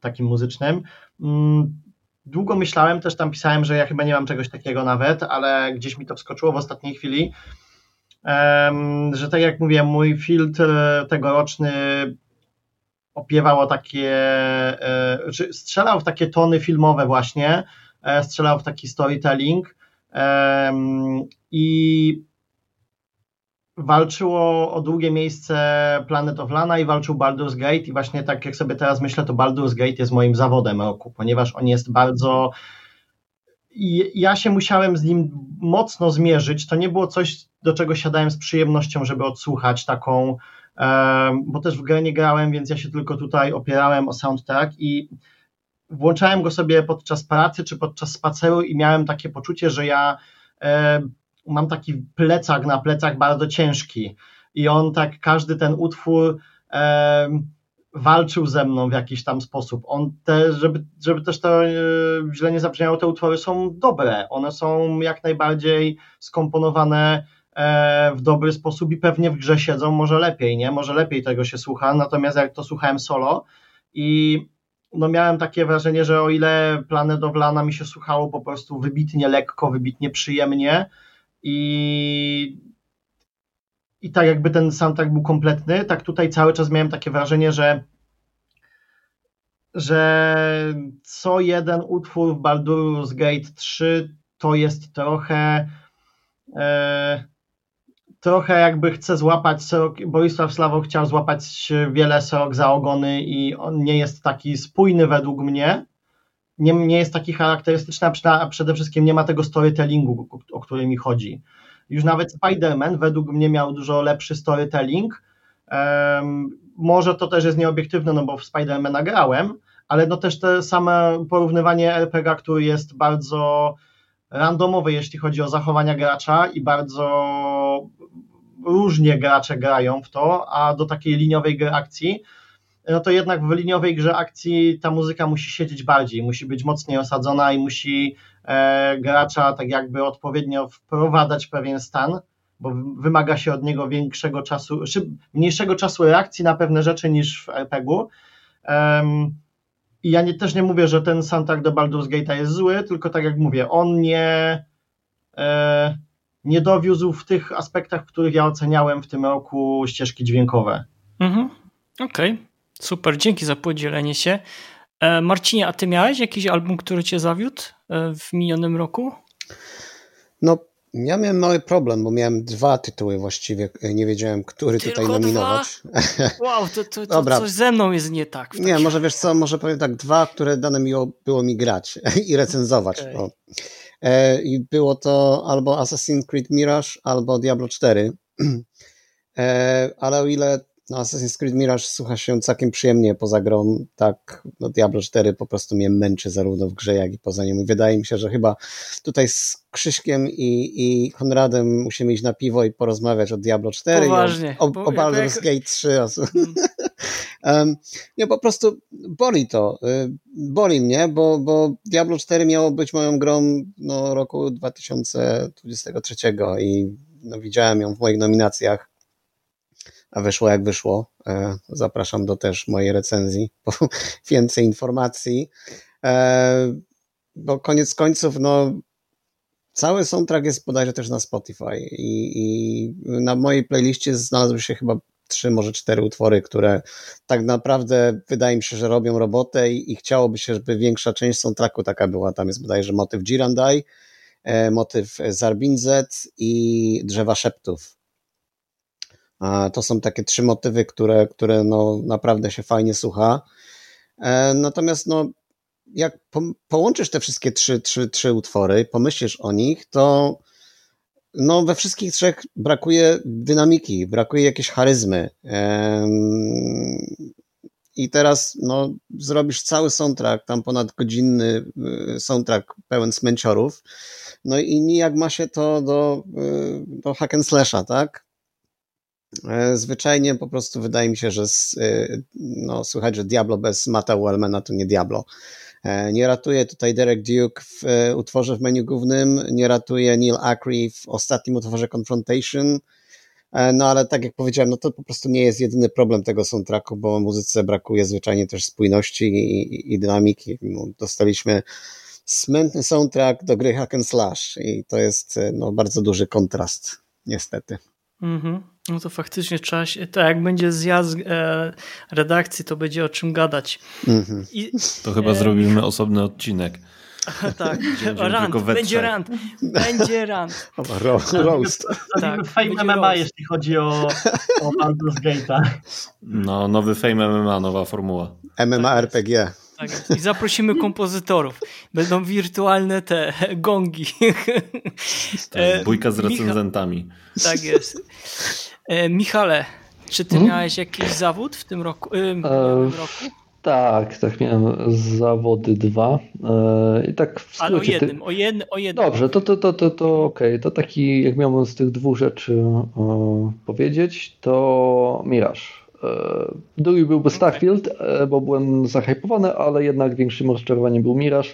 takim muzycznym. Mm, długo myślałem, też tam pisałem, że ja chyba nie mam czegoś takiego nawet, ale gdzieś mi to wskoczyło w ostatniej chwili że tak jak mówię, mój filtr tegoroczny opiewał takie, e, strzelał w takie tony filmowe właśnie, e, strzelał w taki storytelling i walczyło o drugie miejsce Planet of Lana i walczył Baldur's Gate i właśnie tak jak sobie teraz myślę, to Baldur's Gate jest moim zawodem roku, ponieważ on jest bardzo ja się musiałem z nim mocno zmierzyć. To nie było coś, do czego siadałem z przyjemnością, żeby odsłuchać taką, bo też w grę nie grałem, więc ja się tylko tutaj opierałem o soundtrack i włączałem go sobie podczas pracy czy podczas spaceru i miałem takie poczucie, że ja mam taki plecak na plecach bardzo ciężki i on tak, każdy ten utwór walczył ze mną w jakiś tam sposób. On te, żeby, żeby też to e, źle nie zabrzmiało, te utwory są dobre. One są jak najbardziej skomponowane e, w dobry sposób i pewnie w grze siedzą może lepiej, nie? Może lepiej tego się słucha, natomiast jak to słuchałem solo i no miałem takie wrażenie, że o ile Planet of Lana mi się słuchało po prostu wybitnie lekko, wybitnie przyjemnie i i tak jakby ten soundtrack był kompletny, tak tutaj cały czas miałem takie wrażenie, że że co jeden utwór w Baldur's Gate 3 to jest trochę e, trochę jakby chce złapać Sorok, Borisław Slawo chciał złapać wiele Sorok za ogony i on nie jest taki spójny według mnie, nie, nie jest taki charakterystyczny, a przede wszystkim nie ma tego storytellingu, o, który mi chodzi. Już nawet Spider-Man według mnie miał dużo lepszy storytelling. Może to też jest nieobiektywne, no bo w Spider-Mana grałem, ale no też te same porównywanie RPG, który jest bardzo randomowy, jeśli chodzi o zachowania gracza i bardzo różnie gracze grają w to, a do takiej liniowej gry akcji, no to jednak w liniowej grze akcji ta muzyka musi siedzieć bardziej, musi być mocniej osadzona i musi e, gracza tak jakby odpowiednio wprowadzać pewien stan, bo wymaga się od niego większego czasu, mniejszego czasu reakcji na pewne rzeczy niż w RPG-u. Um, I ja nie, też nie mówię, że ten soundtrack do Baldur's Gate jest zły, tylko tak jak mówię, on nie, e, nie dowiózł w tych aspektach, w których ja oceniałem w tym roku ścieżki dźwiękowe. Mhm. Okej, okay. super, dzięki za podzielenie się. E, Marcinie, a ty miałeś jakiś album, który cię zawiódł e, w minionym roku? No, ja miałem mały problem, bo miałem dwa tytuły właściwie. Nie wiedziałem, który Tylko tutaj nominować. Dwa? Wow, to, to, to coś ze mną jest nie tak. Nie, może wiesz co, może powiem tak, dwa, które dane mi było mi grać i recenzować. Okay. E, I było to albo Assassin's Creed Mirage, albo Diablo 4. E, ale o ile no Assassin's Creed Mirage słucha się całkiem przyjemnie poza grą, tak no Diablo 4 po prostu mnie męczy zarówno w grze, jak i poza nią. I wydaje mi się, że chyba tutaj z Krzyśkiem i, i Konradem musimy iść na piwo i porozmawiać o Diablo 4 Poważnie. o, o, o Baldur's. Gate 3. um, nie, po prostu boli to. Y, boli mnie, bo, bo Diablo 4 miało być moją grą no, roku 2023 i no, widziałem ją w moich nominacjach a wyszło jak wyszło. E, zapraszam do też mojej recenzji po więcej informacji. E, bo koniec końców, no, cały soundtrack jest bodajże też na Spotify i, i na mojej playliście znalazły się chyba trzy, może cztery utwory, które tak naprawdę wydaje mi się, że robią robotę i, i chciałoby się, żeby większa część soundtracku taka była. Tam jest bodajże motyw Girandai, e, motyw Zarbinzet i Drzewa Szeptów. To są takie trzy motywy, które, które no naprawdę się fajnie słucha. E, natomiast no, jak połączysz te wszystkie trzy, trzy, trzy utwory, pomyślisz o nich, to no, we wszystkich trzech brakuje dynamiki, brakuje jakiejś charyzmy. I teraz no, zrobisz cały soundtrack, tam ponad godzinny y, soundtrack pełen smęciorów, no i nijak ma się to do, y, do hack and slasha, tak? E, zwyczajnie po prostu wydaje mi się, że e, no, słychać, że Diablo bez Mata Wellmana to nie Diablo. E, nie ratuje tutaj Derek Duke w utworze w menu głównym, nie ratuje Neil Acree w ostatnim utworze Confrontation, no ale tak jak powiedziałem, no to po prostu nie jest jedyny problem tego soundtracku, bo muzyce brakuje zwyczajnie też spójności i, i dynamiki. No, dostaliśmy smętny soundtrack do gry Hack and Slash i to jest no, bardzo duży kontrast, niestety. Mhm. No to faktycznie trzeba się, tak jak będzie zjazd e, redakcji, to będzie o czym gadać. Mhm. I, to chyba e, zrobimy osobny odcinek. tak, rant, będzie rant, będzie rant. Ro roast. Tak, Fame MMA, roast. jeśli chodzi o, o Baldur's Gate'a. No, nowy Fame MMA, nowa formuła. MMA tak RPG. Tak I zaprosimy kompozytorów. Będą wirtualne te gongi. Tak, bójka z recenzentami. Tak jest. E, Michale, czy ty hmm? miałeś jakiś zawód w tym roku? E, w tym roku? Tak, tak, miałem zawody dwa. E, I tak w Ale o jednym, ty... o, jednym, o jednym. Dobrze, to, to, to, to, to okej. Okay. To taki, jak miałbym z tych dwóch rzeczy e, powiedzieć, to Mirage. E, drugi byłby Starfield, e, bo byłem zahypowany, ale jednak większym rozczarowaniem był Mirage,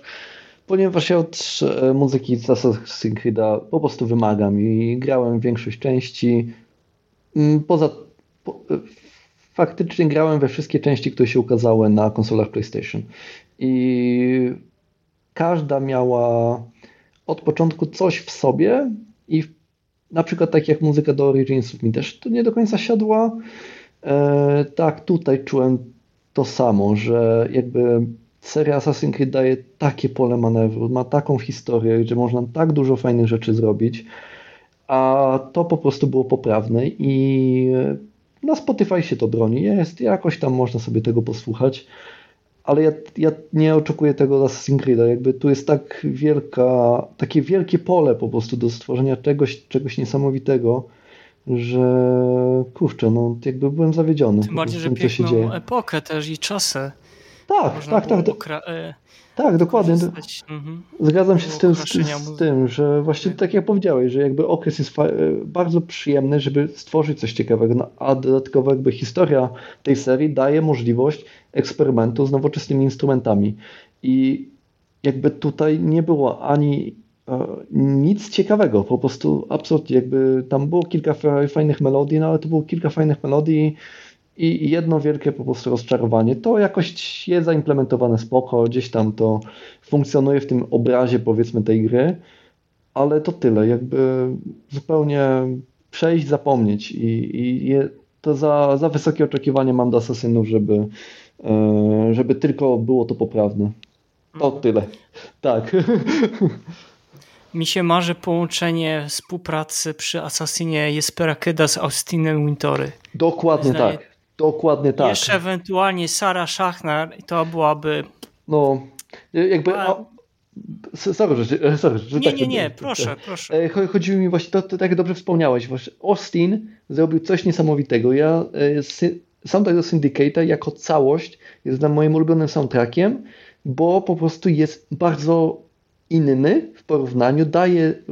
ponieważ ja od e, muzyki z Assassin's Creed'a po prostu wymagam i grałem większość części. Mm, poza po, faktycznie grałem we wszystkie części, które się ukazały na konsolach PlayStation. I każda miała od początku coś w sobie i na przykład tak jak muzyka do Originsów mi też to nie do końca siadła. E, tak, tutaj czułem to samo, że jakby seria Assassin's Creed daje takie pole manewru, ma taką historię, gdzie można tak dużo fajnych rzeczy zrobić, a to po prostu było poprawne i na Spotify się to broni, jest, jakoś tam można sobie tego posłuchać, ale ja, ja nie oczekuję tego od Assassin's Creed'a, jakby tu jest tak wielka, takie wielkie pole po prostu do stworzenia czegoś, czegoś niesamowitego, że kurczę, no jakby byłem zawiedziony. Tym bardziej, że piękną epokę też i czasy Tak, tak, tak. Okra- e, tak, dokładnie. Mhm. Zgadzam się z tym, z, z tym, że właśnie tak jak powiedziałeś, że jakby okres jest e, bardzo przyjemny, żeby stworzyć coś ciekawego, no, a dodatkowo jakby historia tej serii daje możliwość eksperymentu z nowoczesnymi instrumentami. I jakby tutaj nie było ani nic ciekawego, po prostu absolutnie jakby tam było kilka fajnych melodii, no ale to było kilka fajnych melodii i jedno wielkie po prostu rozczarowanie. To jakoś jest zaimplementowane spoko, gdzieś tam to funkcjonuje w tym obrazie powiedzmy tej gry, ale to tyle, jakby zupełnie przejść, zapomnieć i, i je, to za, za wysokie oczekiwania mam do Asasynów, żeby, e, żeby tylko było to poprawne. To mhm. tyle. Tak. Mi się marzy połączenie współpracy przy Assassinie Jespera z Austinem Wintory. Dokładnie Zdaje, tak. Dokładnie tak. Jeszcze ewentualnie Sara Schachner i to byłaby... No, jakby... A... Sorry, że, sorry, że nie, tak, nie, nie, proszę, proszę. E, chodziło mi właśnie, to, to tak dobrze wspomniałeś, właśnie Austin zrobił coś niesamowitego. Ja e, soundtrack do Syndicate jako całość jest dla moim ulubionym soundtrackiem, bo po prostu jest bardzo inny porównaniu, daje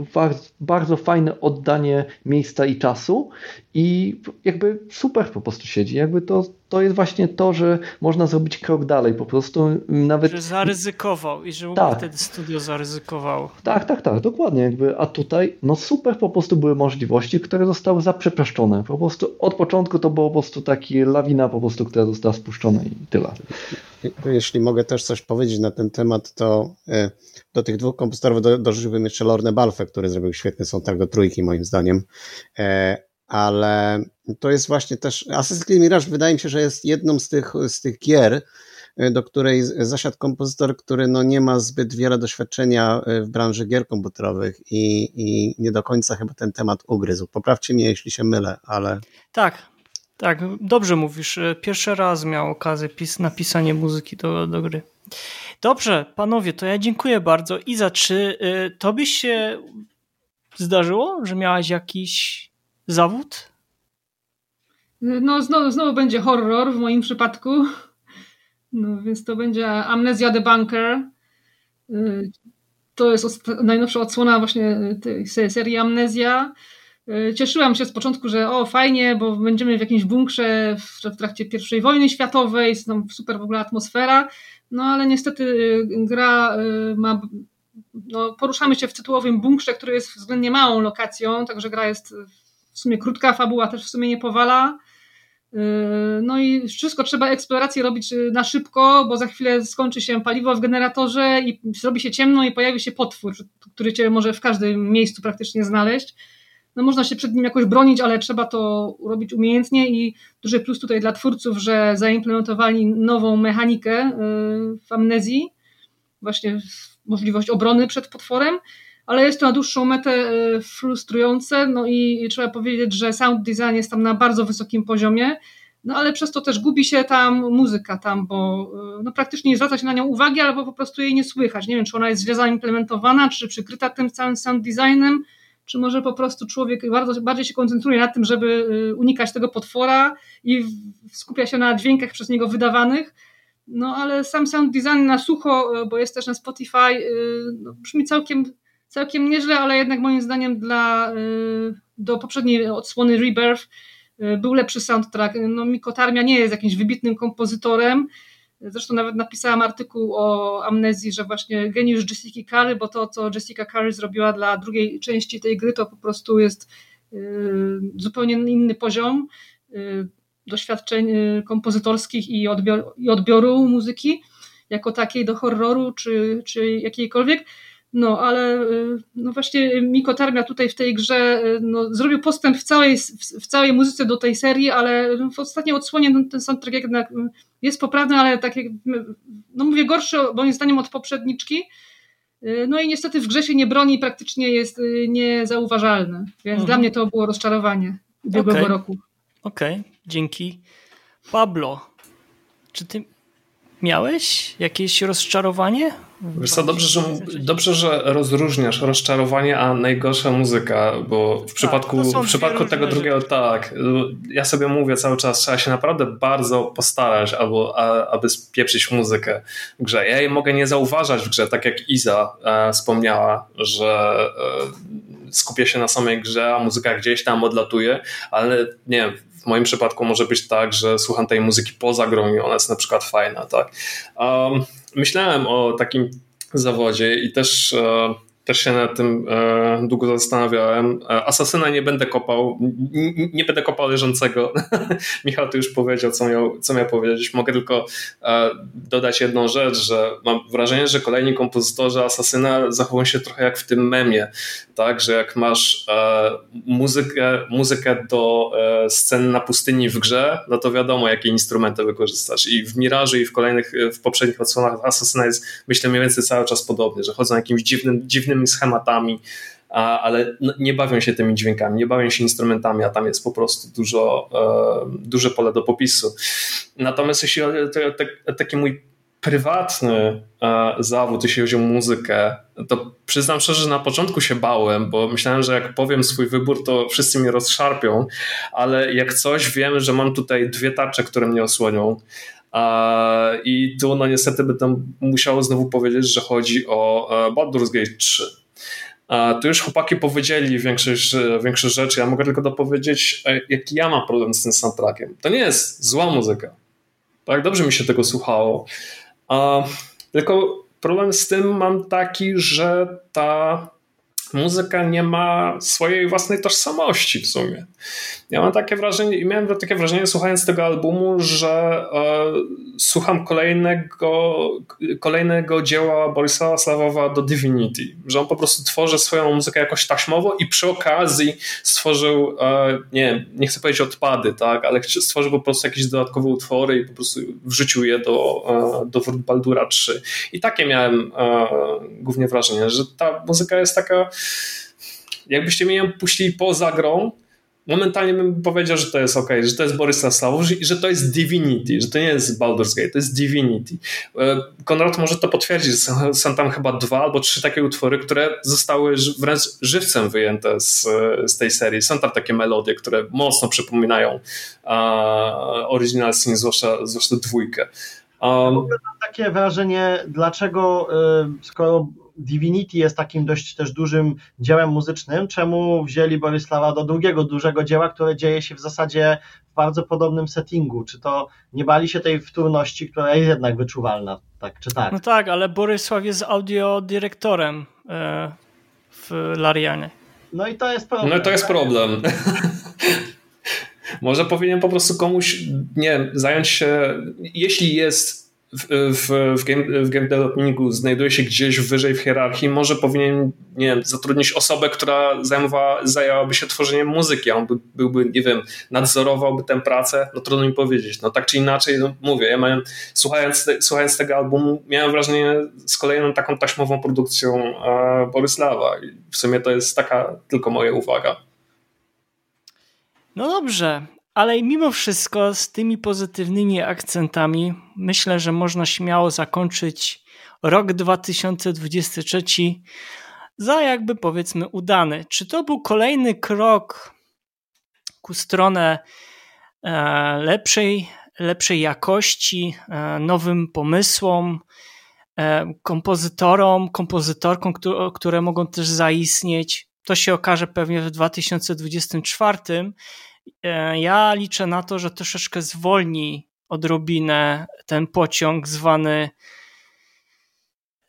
bardzo fajne oddanie miejsca i czasu i jakby super po prostu siedzi. Jakby to, to jest właśnie to, że można zrobić krok dalej, po prostu nawet... Że zaryzykował i że tak. wtedy studio zaryzykowało. Tak, tak, tak, dokładnie. Jakby, a tutaj no super po prostu były możliwości, które zostały zaprzepaszczone. Po prostu od początku to było po prostu taki lawina po prostu, która została spuszczona i tyle. Jeśli mogę też coś powiedzieć na ten temat, to e, do tych dwóch kompozytorów dorzuciłbym jeszcze Lorne Balfe, który zrobił świetny soundtrack do trójki moim zdaniem. Ale to jest właśnie też, Assassin's Creed Mirage wydaje mi się, że jest jedną z tych, z tych gier, e, do której zasiadł kompozytor, który no nie ma zbyt wiele doświadczenia e, w branży gier komputerowych i, i nie do końca chyba ten temat ugryzł. Poprawcie mnie, jeśli się mylę, ale... Tak, tak, dobrze mówisz. E, pierwszy raz miał okazję pis napisanie muzyki do, do gry. Dobrze, panowie, to ja dziękuję bardzo. Iza, czy y, tobie się zdarzyło, że miałaś jakiś zawód? No, znowu, znowu będzie horror w moim przypadku. No, więc to będzie Amnesia the Bunker. Y, to jest najnowsza odsłona właśnie tej serii Amnesia. Y, cieszyłam się z początku, że o fajnie, bo będziemy w jakimś bunkrze w trakcie I wojny światowej, jest tam super w ogóle atmosfera, no ale niestety y, gra ma, no, poruszamy się w tytułowym bunkrze, który jest względnie małą lokacją, także gra jest w sumie krótka fabuła też w sumie nie powala. Yy, no i wszystko trzeba eksplorację robić yy, na szybko, bo za chwilę skończy się paliwo w generatorze i zrobi się ciemno i pojawi się potwór, który cię może w każdym miejscu praktycznie znaleźć. No można się przed nim jakoś bronić, ale trzeba to robić umiejętnie i duży plus tutaj dla twórców, że zaimplementowali nową mechanikę yy, w amnezji, właśnie możliwość obrony przed potworem ale jest to na dłuższą metę e, frustrujące, no i trzeba powiedzieć, że sound design jest tam na bardzo wysokim poziomie, no ale przez to też gubi się tam muzyka tam, bo e, no praktycznie nie zwraca się na nią uwagi, albo po prostu jej nie słychać. Nie wiem, czy ona jest źle zaimplementowana, czy przykryta tym całym sound designem, czy może po prostu człowiek bardzo, bardziej się koncentruje na tym, żeby e, unikać tego potwora i skupia się na dźwiękach przez niego wydawanych. No ale sam sound design na sucho, bo jest też na Spotify, no, brzmi całkiem całkiem nieźle, ale jednak moim zdaniem dla, y, do poprzedniej odsłony Rebirth y, był lepszy soundtrack. No, Miko Tarmia nie jest jakimś wybitnym kompozytorem. Zresztą nawet napisałam artykuł o amnezji, że właśnie geniusz Jessica Curry, bo to, co Jessica Curry zrobiła dla drugiej części tej gry, to po prostu jest y, zupełnie inny poziom doświadczeń kompozytorskich i, odbior, i odbioru muzyki jako takiej do horroru czy, czy jakiejkolwiek. No, ale y, no właśnie Miko Tarmia tutaj w tej grze y, no, zrobił postęp w całej, w całej muzyce do tej serii, ale w ostatniej odsłonie no, ten soundtrack jednak jest poprawny, ale tak jak, no mówię, gorszy moim zdaniem od poprzedniczki. Y, no i niestety w grze się nie broni, praktycznie jest niezauważalny, więc mhm. dla mnie to było rozczarowanie ubiegłego okay. roku. Okej, okay. dzięki. Pablo, czy ty Miałeś jakieś rozczarowanie? Wiesz co, dobrze że, dobrze, że rozróżniasz rozczarowanie, a najgorsza muzyka, bo w tak, przypadku, w przypadku tego drugiego rzeczy. tak, ja sobie mówię cały czas, trzeba się naprawdę bardzo postarać, albo, a, aby spieprzyć muzykę w grze. Ja jej mogę nie zauważać w grze, tak jak Iza e, wspomniała, że e, skupia się na samej grze, a muzyka gdzieś tam odlatuje, ale nie wiem, w moim przypadku może być tak, że słucham tej muzyki poza grą i ona jest na przykład fajna, tak. Um, myślałem o takim zawodzie i też e, też się nad tym e, długo zastanawiałem. E, Asasyna nie będę kopał, nie, będę kopał leżącego. Michał tu już powiedział, co miał, co miał powiedzieć. Mogę tylko e, dodać jedną rzecz, że mam wrażenie, że kolejni kompozytorzy Asasyna zachowują się trochę jak w tym memie, tak, że jak masz e, muzykę, muzykę do e, scen na pustyni w grze, no to wiadomo, jakie instrumenty wykorzystasz. I w Mirażu i w kolejnych, w poprzednich odsłonach Asasyna jest, myślę, mniej więcej cały czas podobnie, że chodzą jakimś dziwnym, dziwnym schematami, ale nie bawią się tymi dźwiękami, nie bawią się instrumentami, a tam jest po prostu dużo, e, duże pole do popisu. Natomiast jeśli chodzi o taki mój prywatny e, zawód, jeśli chodzi o muzykę, to przyznam szczerze, że na początku się bałem, bo myślałem, że jak powiem swój wybór, to wszyscy mnie rozszarpią, ale jak coś wiem, że mam tutaj dwie tarcze, które mnie osłonią, i tu no niestety będę musiał znowu powiedzieć, że chodzi o e, Baldur's Gate 3. Tu już chłopaki powiedzieli większość, większość rzeczy. Ja mogę tylko dopowiedzieć, e, jaki ja mam problem z tym soundtrackiem. To nie jest zła muzyka. Tak, dobrze mi się tego słuchało. Tylko problem z tym mam taki, że ta muzyka nie ma swojej własnej tożsamości w sumie. Ja mam takie wrażenie, miałem takie wrażenie słuchając tego albumu, że e, słucham kolejnego, kolejnego dzieła Borisława Slawowa do Divinity, że on po prostu tworzy swoją muzykę jakoś taśmowo i przy okazji stworzył, e, nie nie chcę powiedzieć odpady, tak, ale stworzył po prostu jakieś dodatkowe utwory i po prostu wrzucił je do, e, do Baldura 3. I takie miałem e, głównie wrażenie, że ta muzyka jest taka jakbyście mnie puścili poza grą, momentalnie bym powiedział, że to jest ok, że to jest Boris Naslaw i że to jest Divinity, że to nie jest Baldur's Gate, to jest Divinity. E, Konrad może to potwierdzić, są tam chyba dwa albo trzy takie utwory, które zostały wręcz żywcem wyjęte z, z tej serii. Są tam takie melodie, które mocno przypominają Original Sin, zwłaszcza, zwłaszcza dwójkę. Um, ja mam takie wrażenie, dlaczego y, skoro Divinity jest takim dość też dużym dziełem muzycznym, czemu wzięli Bolesława do drugiego dużego dzieła, które dzieje się w zasadzie w bardzo podobnym settingu? Czy to nie bali się tej wtórności, która jest jednak wyczuwalna, tak czy tak? No tak, ale Borysław jest audiodyrektorem e, w Larianie. No i to jest problem. No i to jest problem. Może powinien po prostu komuś, nie zająć się, jeśli jest w, w, w, game, w game developingu znajduje się gdzieś wyżej w hierarchii, może powinien, nie wiem, zatrudnić osobę, która zajmowa, zajęłaby się tworzeniem muzyki, on by, byłby, nie wiem, nadzorowałby tę pracę, no trudno mi powiedzieć. No tak czy inaczej, no, mówię, ja miałem, słuchając, słuchając tego albumu, miałem wrażenie z kolejną taką taśmową produkcją e, Boryslawa i w sumie to jest taka tylko moja uwaga. No dobrze, ale mimo wszystko z tymi pozytywnymi akcentami myślę, że można śmiało zakończyć rok 2023 za jakby powiedzmy udany. Czy to był kolejny krok ku stronę e, lepszej, lepszej jakości, e, nowym pomysłom, e, kompozytorom, kompozytorkom, które mogą też zaistnieć? To się okaże pewnie w 2024 E, ja liczę na to, że troszeczkę zwolni odrobinę ten pociąg zwany,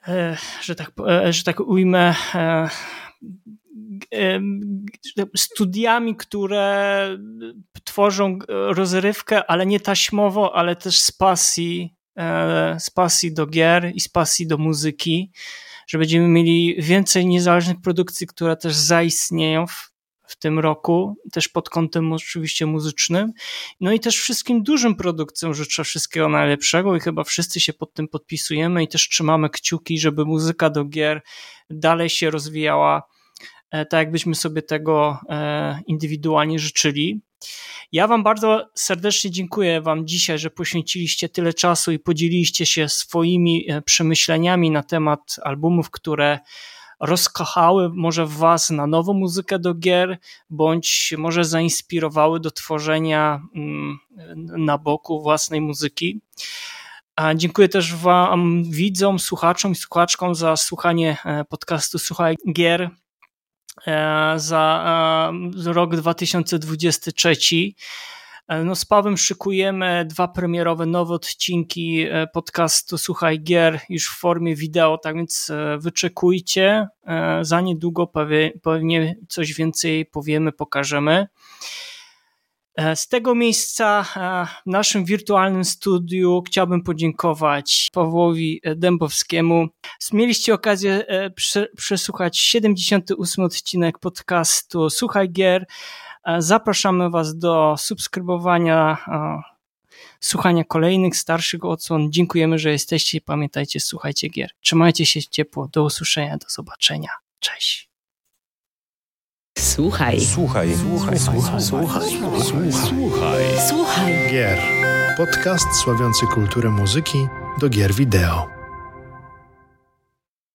e, że tak, e, że tak ujmę, studiami, które tworzą rozrywkę, ale nie taśmowo, ale też z pasji, z pasji do gier i z pasji do muzyki, że będziemy mieli więcej niezależnych produkcji, które też zaistnieją w w tym roku, też pod kątem oczywiście muzycznym. No i też wszystkim dużym produkcjom życzę wszystkiego najlepszego i chyba wszyscy się pod tym podpisujemy i też trzymamy kciuki, żeby muzyka do gier dalej się rozwijała e, tak, jakbyśmy sobie tego e, indywidualnie życzyli. Ja Wam bardzo serdecznie dziękuję Wam dzisiaj, że poświęciliście tyle czasu i podzieliliście się swoimi e, przemyśleniami na temat albumów, które rozkochały może w Was na nową muzykę do gier, bądź może zainspirowały do tworzenia mm, na boku własnej muzyki. A dziękuję też Wam, widzom, słuchaczom i słuchaczkom za słuchanie e, podcastu Słuchaj Gier e, za rok 2023. E, no z Pawem szykujemy dwa premierowe nowe odcinki e, podcastu Słuchaj Gier już w formie wideo, tak więc e, wyczekujcie. Za niedługo pewnie coś więcej powiemy, pokażemy. Z tego miejsca w naszym wirtualnym studiu chciałbym podziękować Pawłowi Dębowskiemu. Mieliście okazję przesłuchać 78 odcinek podcastu Słuchaj Gier. E, zapraszamy Was do subskrybowania, e, słuchania kolejnych starszych odsłon. Dziękujemy, że jesteście i pamiętajcie, słuchajcie gier. Trzymajcie się ciepło, do usłyszenia, do zobaczenia. Cześć. Słuchaj. Słuchaj. Słuchaj. Słuchaj. Słuchaj. Słuchaj. Słuchaj. Słuchaj. Gier. Podcast sławiący kulturę muzyki do gier wideo.